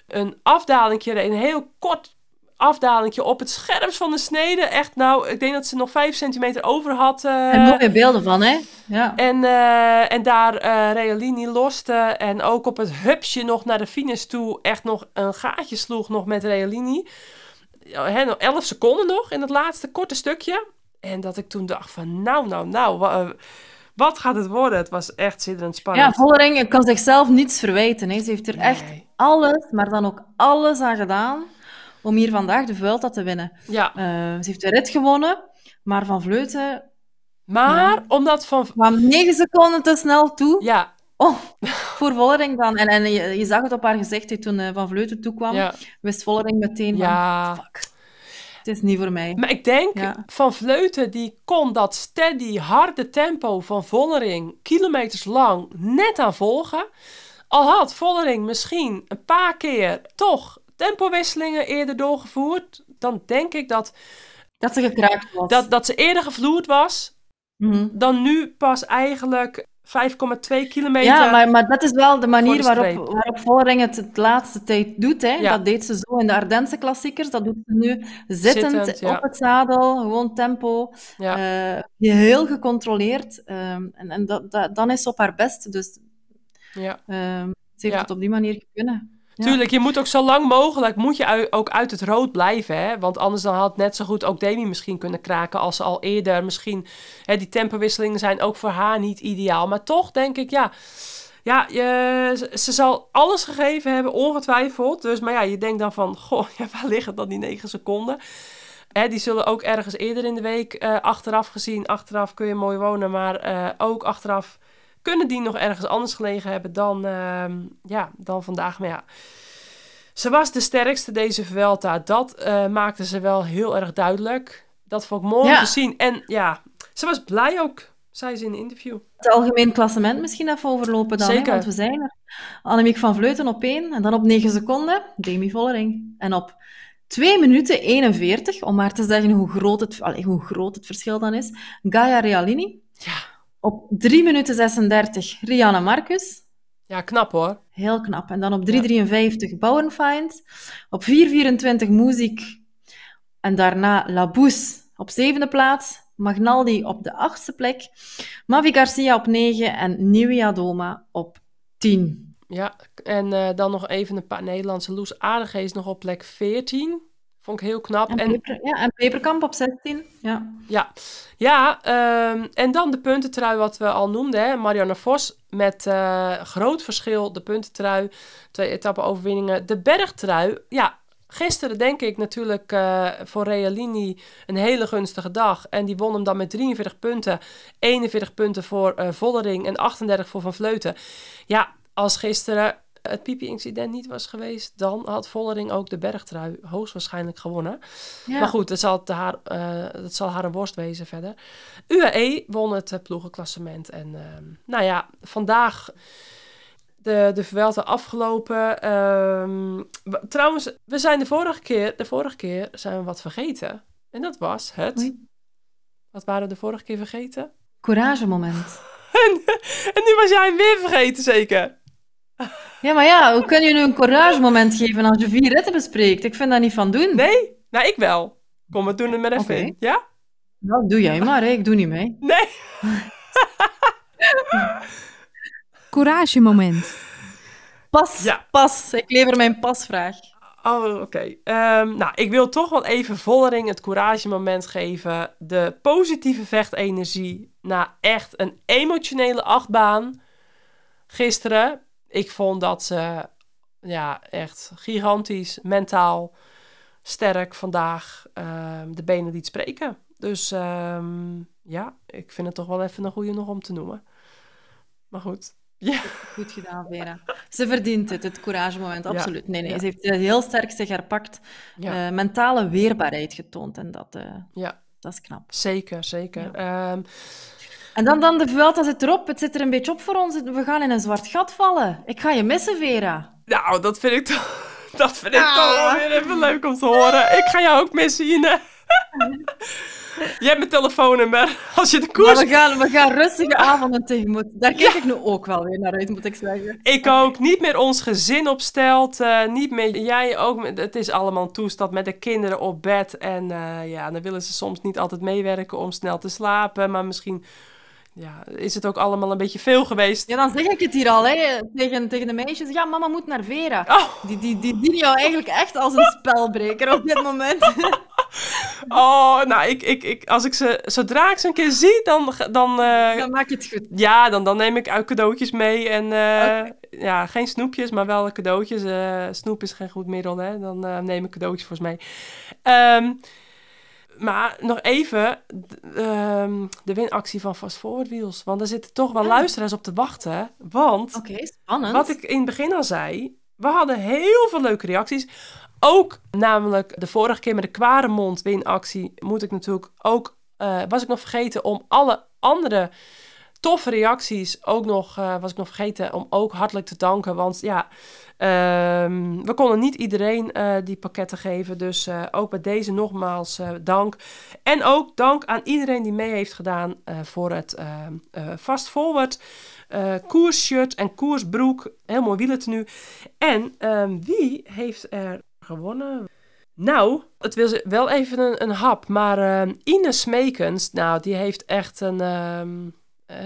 Speaker 1: een afdalingje reed. Een heel kort afdalingje op het scherpst van de snede. Echt nou, ik denk dat ze nog 5 centimeter over had. eh,
Speaker 3: En mooie beelden van, hè? Ja.
Speaker 1: en, eh, en daar eh Realini loste. En ook op het hupsje nog naar de finish toe. Echt nog een gaatje sloeg nog met Realini. Ja, hè, nog 11 seconden nog in het laatste korte stukje. En dat ik toen dacht van nou, nou, nou. wa- wat gaat het worden? Het was echt zitterend
Speaker 3: Ja,
Speaker 1: spannend.
Speaker 3: Vollering kan zichzelf niets verwijten. Hè. Ze heeft er echt alles, maar dan ook alles aan gedaan om hier vandaag de Vuelta te winnen.
Speaker 1: Ja,
Speaker 3: Eh, ze heeft de rit gewonnen, maar Van Vleuten
Speaker 1: maar omdat van...
Speaker 3: kwam 9 seconden te snel toe.
Speaker 1: Ja,
Speaker 3: Oh, voor Vollering dan. En, en je, je zag het op haar gezicht toen eh, Van Vleuten toekwam.
Speaker 1: ja,
Speaker 3: Wist Vollering meteen van,
Speaker 1: ja.
Speaker 3: fuck, het is niet voor mij.
Speaker 1: Maar ik denk,
Speaker 3: Ja.
Speaker 1: Van Vleuten die kon dat steady, harde tempo van Vollering kilometers lang net aan volgen. Al had Vollering misschien een paar keer toch tempowisselingen eerder doorgevoerd, dan denk ik dat,
Speaker 3: Dat ze gekraakt was.
Speaker 1: dat, dat ze eerder gevloerd was
Speaker 3: Mhm.
Speaker 1: dan nu pas eigenlijk 5,2 kilometer.
Speaker 3: Ja, maar, maar dat is wel de manier
Speaker 1: de
Speaker 3: waarop, waarop Vollering het het laatste tijd doet. Hè.
Speaker 1: Ja.
Speaker 3: Dat deed ze zo in de Ardense klassiekers. Dat doet ze nu zittend,
Speaker 1: Zittend, ja.
Speaker 3: op het zadel, gewoon tempo.
Speaker 1: Ja.
Speaker 3: eh, heel gecontroleerd. ehm, en en dat, dat, dan is ze op haar best. Dus
Speaker 1: ja.
Speaker 3: ehm, ze heeft het op die manier kunnen.
Speaker 1: Tuurlijk, je moet ook zo lang mogelijk moet je ook uit het rood blijven. Hè? Want anders dan had net zo goed ook Demi misschien kunnen kraken als ze al eerder misschien... Hè, die tempowisselingen zijn ook voor haar niet ideaal. Maar toch denk ik, ja... Ja, je, ze- ze zal alles gegeven hebben, ongetwijfeld. Dus, maar ja, je denkt dan van... <laughs> Goh, ja, waar liggen dan die negen seconden? Hè, die zullen ook ergens eerder in de week eh, achteraf gezien... Achteraf kun je mooi wonen, maar eh, ook achteraf... Kunnen die nog ergens anders gelegen hebben dan, ehm, ja, dan vandaag? Maar ja, ze was de sterkste deze Vuelta. Dat eh, maakte ze wel heel erg duidelijk. Dat vond ik mooi
Speaker 3: Ja.
Speaker 1: om te zien. En ja, ze was blij ook. zei ze in een interview.
Speaker 3: Het algemeen klassement misschien even overlopen dan, hè,
Speaker 1: Zeker.
Speaker 3: want we zijn er. Annemiek van Vleuten op 1 en dan op 9 seconden Demi Vollering. En op 2 minuten 41, om maar te zeggen hoe groot het, allee, hoe groot het verschil dan is, Gaia Realini.
Speaker 1: Ja,
Speaker 3: Op 3 minuten 36 Rihanna Marcus.
Speaker 1: ja knap hoor.
Speaker 3: Heel knap. En dan op 3.53 Bauernfeind. Op 4.24 Muziek. En daarna La Bousse op zevende plaats. Magnaldi op de achtste plek. Mavi Garcia op 9 en Nieuwia Doma op 10.
Speaker 1: Ja, en eh, dan nog even een paar Nederlandse. Loes Aardegeest nog op plek 14. Vond ik heel knap.
Speaker 3: En, ja, en Peperkamp op 16. Ja.
Speaker 1: ja, ja ehm, en dan de puntentrui wat we al noemden. Hè? Marianne Vos met eh, groot verschil de puntentrui. Twee etappe overwinningen. De bergtrui, ja, gisteren denk ik natuurlijk eh, voor Realini een hele gunstige dag. En die won hem dan met 43 punten. 41 punten voor eh, Vollering en 38 voor Van Vleuten. Ja, als gisteren het Pipi-incident niet was geweest, dan had Vollering ook de bergtrui hoogstwaarschijnlijk gewonnen.
Speaker 3: Ja.
Speaker 1: Maar goed, dat zal, te haar, eh, dat zal haar een worst wezen verder. UAE won het eh, ploegenklassement. En ehm, nou ja, vandaag de, de Vuelta afgelopen. Ehm, trouwens, we zijn de vorige keer, de vorige keer zijn we wat vergeten. En dat was het...
Speaker 3: Oei.
Speaker 1: Wat waren we de vorige keer vergeten?
Speaker 3: Courage moment. <laughs>
Speaker 1: En, en nu was jij hem weer vergeten, zeker?
Speaker 3: Ja, maar ja, hoe kun je nu een courage moment geven als je vier ritten bespreekt? Ik vind dat niet van doen.
Speaker 1: Nee? Nou, ik wel. Kom, we doen het maar even in. Ja?
Speaker 3: Nou, doe jij maar, hè. ik doe niet mee.
Speaker 1: Nee? <laughs>
Speaker 2: Couragemoment.
Speaker 3: Pas,
Speaker 1: Ja.
Speaker 3: pas. Ik lever mijn pasvraag.
Speaker 1: Oh, oké. Ehm, nou, ik wil toch wel even Vollering het couragemoment geven. De positieve vechtenergie na echt een emotionele achtbaan gisteren. Ik vond dat ze ja, echt gigantisch mentaal sterk vandaag ehm, de benen liet spreken. Dus ehm, ja, ik vind het toch wel even een goede nog om te noemen. Maar goed. <laughs> Ja,
Speaker 3: Goed gedaan, Vera. Ze verdient het, het couragemoment,
Speaker 1: Ja,
Speaker 3: absoluut. Nee, nee,
Speaker 1: ja.
Speaker 3: ze heeft eh, heel sterk zich herpakt,
Speaker 1: ja,
Speaker 3: eh, mentale weerbaarheid getoond en dat, eh,
Speaker 1: ja
Speaker 3: dat is knap.
Speaker 1: zeker, zeker. Ehm,
Speaker 3: En dan, dan de Vuelta zit erop, het zit er een beetje op voor ons, we gaan in een zwart gat vallen. Ik ga je missen, Vera.
Speaker 1: Nou, dat vind ik toch, <laughs> dat vind ik
Speaker 3: Ah.
Speaker 1: toch wel weer even leuk om te horen. Ik ga jou ook missen, Ine. <laughs> Je hebt mijn telefoonnummer. <laughs> Als je de
Speaker 3: Maar
Speaker 1: koers...
Speaker 3: we gaan, we gaan rustige avonden tegemoet. Daar kijk ik nu ook wel weer naar uit, moet ik zeggen.
Speaker 1: Ik ook. Niet meer ons gezin opstelt. eh, niet meer jij ook. Het is allemaal een toestand met de kinderen op bed. En eh, ja, dan willen ze soms niet altijd meewerken om snel te slapen. Maar misschien ja, is het ook allemaal een beetje veel geweest.
Speaker 3: Ja, dan zeg ik het hier al, hè, tegen, tegen de meisjes. Ja, mama moet naar Vera.
Speaker 1: Oh,
Speaker 3: Die, die, die jou eigenlijk echt als een spelbreker op dit moment. <laughs>
Speaker 1: oh, nou, ik, ik, ik, als ik ze, zodra ik ze een keer zie, dan, dan, eh,
Speaker 3: Dan maak je het goed.
Speaker 1: Ja, dan, dan neem ik cadeautjes mee. En eh, ja, geen snoepjes, maar wel cadeautjes. Eh, snoep is geen goed middel, hè. Dan neem ik cadeautjes voor ze mee. Maar nog even d- ehm, de winactie van Fast Forward Wheels. Want daar zitten toch wel
Speaker 3: Ja.
Speaker 1: luisteraars op te wachten. Want,
Speaker 3: Oké, spannend.
Speaker 1: wat ik in het begin al zei... We hadden heel veel leuke reacties. Ook namelijk de vorige keer met de Kwaremond winactie... moet ik natuurlijk ook... eh, was ik nog vergeten om alle andere toffe reacties ook nog, eh, was ik nog vergeten om ook hartelijk te danken. Want ja, ehm, we konden niet iedereen eh, die pakketten geven. Dus eh, ook bij deze nogmaals dank. En ook dank aan iedereen die mee heeft gedaan voor het Fast Forward koersshirt en koersbroek. Heel mooi wielertenu. En ehm, wie heeft er gewonnen? Nou, het ze- wel even een, hap, maar ehm, Ine Smekens, nou, die heeft echt een,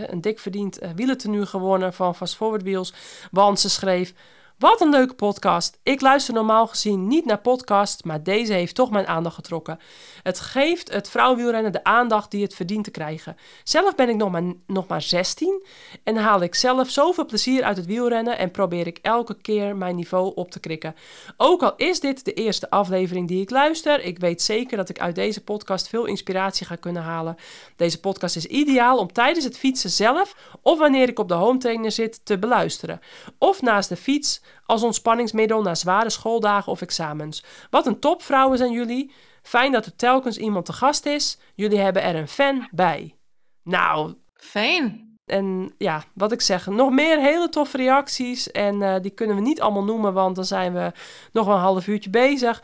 Speaker 1: een dik verdiend uh, wielertenu gewonnen van Fast Forward Wheels. Want ze schreef, wat een leuke podcast. Ik luister normaal gezien niet naar podcasts, maar deze heeft toch mijn aandacht getrokken. Het geeft het vrouwenwielrennen de aandacht die het verdient te krijgen. Zelf ben ik nog maar, nog maar 16 en haal ik zelf zoveel plezier uit het wielrennen en probeer ik elke keer mijn niveau op te krikken. Ook al is dit de eerste aflevering die ik luister, ik weet zeker dat ik uit deze podcast veel inspiratie ga kunnen halen. Deze podcast is ideaal om tijdens het fietsen zelf of wanneer ik op de home trainer zit te beluisteren. Of naast de fiets als ontspanningsmiddel na zware schooldagen of examens. Wat een topvrouwen zijn jullie. Fijn dat er telkens iemand te gast is. Jullie hebben er een fan bij. Nou,
Speaker 3: Fijn.
Speaker 1: En ja, wat ik zeg, nog meer hele toffe reacties. En eh, die kunnen we niet allemaal noemen, want dan zijn we nog wel een half uurtje bezig.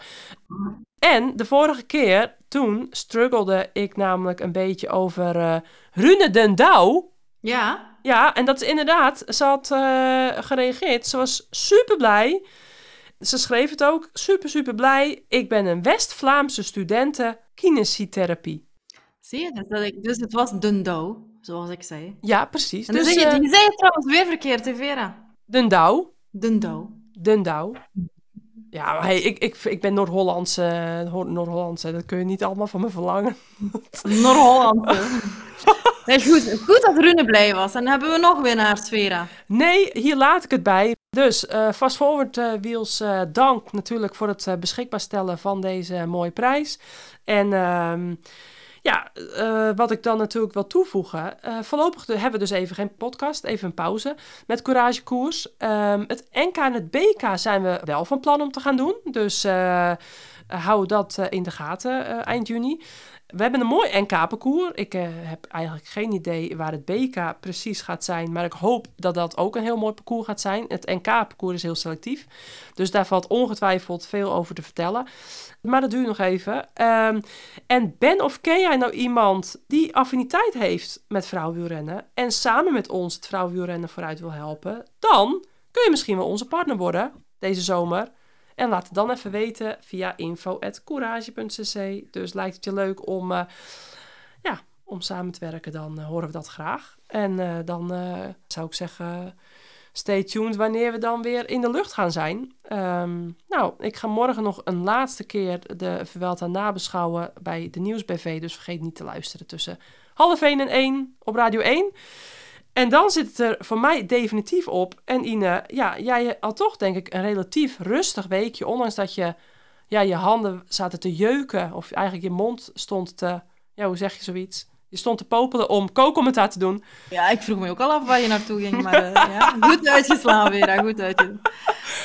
Speaker 1: En de vorige keer, toen struggelde ik namelijk een beetje over uh, Rune den Douw.
Speaker 3: Ja.
Speaker 1: Ja, en dat is inderdaad, ze had uh, gereageerd. Ze was super blij. Ze schreef het ook, super, super blij. Ik ben een West-Vlaamse studente kinesietherapie.
Speaker 3: Zie je, dus, dat ik, dus het was Dundau, zoals ik zei.
Speaker 1: Ja, precies.
Speaker 3: En dus, dus, je, uh, zei het trouwens weer verkeerd, hè, Vera?
Speaker 1: Dundau.
Speaker 3: Dundau.
Speaker 1: Dundau. Ja, hey, ik, ik, ik ben Noord-Hollandse, Noord-Hollandse, dat kun je niet allemaal van me verlangen. <laughs>
Speaker 3: Noord-Hollandse. Nee, goed, goed dat Rune blij was. En dan hebben we nog winnaars, Vera.
Speaker 1: Nee, hier laat ik het bij. Dus uh, Fast Forward uh, Wheels, uh, dank natuurlijk voor het beschikbaar stellen van deze mooie prijs. En ehm, ja, wat ik dan natuurlijk wil toevoegen. voorlopig hebben we dus even geen podcast, even een pauze met Courage Koers. Um, het NK en het BK zijn we wel van plan om te gaan doen. Dus hou dat in de gaten eind juni. We hebben een mooi NK-parcours. Ik uh, heb eigenlijk geen idee waar het BK precies gaat zijn. Maar ik hoop dat dat ook een heel mooi parcours gaat zijn. Het NK-parcours is heel selectief. Dus daar valt ongetwijfeld veel over te vertellen. Maar dat duurt nog even. Um, en ben of ken jij nou iemand die affiniteit heeft met vrouwenwielrennen... en samen met ons het vrouwenwielrennen vooruit wil helpen... dan kun je misschien wel onze partner worden deze zomer... En laat het dan even weten via info.courage.cc. Dus lijkt het je leuk om, uh, ja, om samen te werken, dan uh, horen we dat graag. En uh, dan zou ik zeggen, stay tuned wanneer we dan weer in de lucht gaan zijn. Um, nou, ik ga morgen nog een laatste keer de Vuelta nabeschouwen bij de Nieuwsbv. Dus vergeet niet te luisteren tussen half 1 en 1 op Radio 1. En dan zit het er voor mij definitief op. En Ine, ja, jij had toch denk ik een relatief rustig weekje. Ondanks dat je, ja, je handen zaten te jeuken. Of eigenlijk je mond stond te, ja, hoe zeg je zoiets? Je stond te popelen om co-commentaar te doen.
Speaker 3: Ja, ik vroeg me ook al af waar je naartoe ging. Maar uh, <laughs> ja, goed uitgeslaan weer, goed uitgeslaan.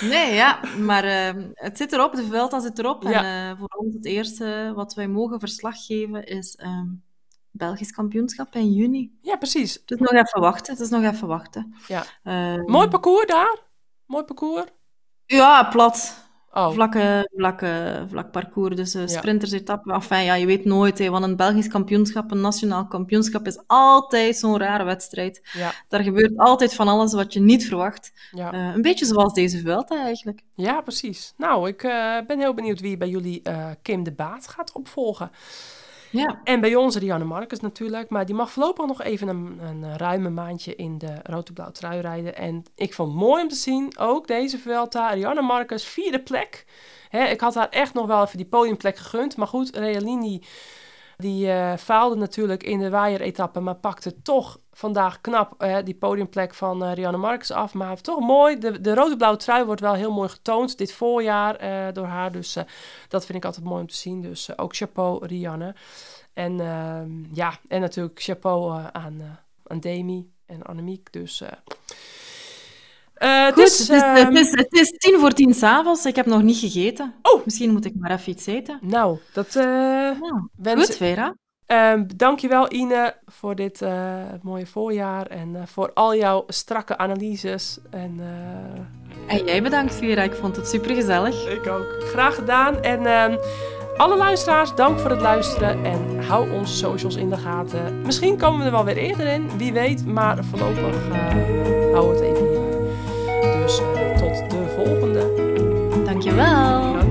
Speaker 3: Nee, ja, maar uh, het zit erop, de Vuelta zit erop. Ja. En uh, voor ons het eerste wat wij mogen verslag geven is... Um, Belgisch kampioenschap in juni.
Speaker 1: Ja, precies.
Speaker 3: Het is nog even wachten. Het is nog even wachten.
Speaker 1: Ja. Uh, Mooi parcours daar? Mooi parcours?
Speaker 3: Ja, plat. Oh. Vlakke, vlakke, vlak parcours. Dus uh, sprintersetappe. Enfin, ja, je weet nooit. Hè, want een Belgisch kampioenschap, een nationaal kampioenschap, is altijd zo'n rare wedstrijd.
Speaker 1: Ja.
Speaker 3: Daar gebeurt altijd van alles wat je niet verwacht.
Speaker 1: Ja.
Speaker 3: Uh, een beetje zoals deze Vuelta eigenlijk.
Speaker 1: Ja, precies. Nou, ik uh, ben heel benieuwd wie bij jullie Kim de Baat gaat opvolgen.
Speaker 3: Ja.
Speaker 1: En bij ons Rianne Marcus natuurlijk. Maar die mag voorlopig nog even een, een ruime maandje in de rood-blauw trui rijden. En ik vond het mooi om te zien, ook deze Vuelta, Rianne Marcus, vierde plek. Hè, ik had haar echt nog wel even die podiumplek gegund. Maar goed, Realini die uh, faalde natuurlijk in de waaieretappe, maar pakte toch vandaag knap die podiumplek van uh, Rianne Marcus af. Maar toch mooi. De, de rode-blauwe trui wordt wel heel mooi getoond dit voorjaar door haar. Dus dat vind ik altijd mooi om te zien. Dus ook chapeau, Rianne. En ehm, ja, en natuurlijk chapeau aan, aan Demi en Annemiek. Dus
Speaker 3: Goed, het, is, het, is, het, is, het, is, tien voor tien s'avonds. Ik heb nog niet gegeten.
Speaker 1: Oh.
Speaker 3: Misschien moet ik maar even iets eten.
Speaker 1: Nou, dat uh,
Speaker 3: nou, wens... Goed, Vera.
Speaker 1: Uh, dankjewel Ine voor dit uh, mooie voorjaar en uh, voor al jouw strakke analyses. En,
Speaker 3: en jij bedankt Vera, ik vond het super gezellig.
Speaker 1: Ik ook. Graag gedaan. En ehm, alle luisteraars, dank voor het luisteren en hou onze socials in de gaten. Misschien komen we er wel weer eerder in, wie weet, maar voorlopig hou het even hier. Dus tot de volgende.
Speaker 3: Dankjewel.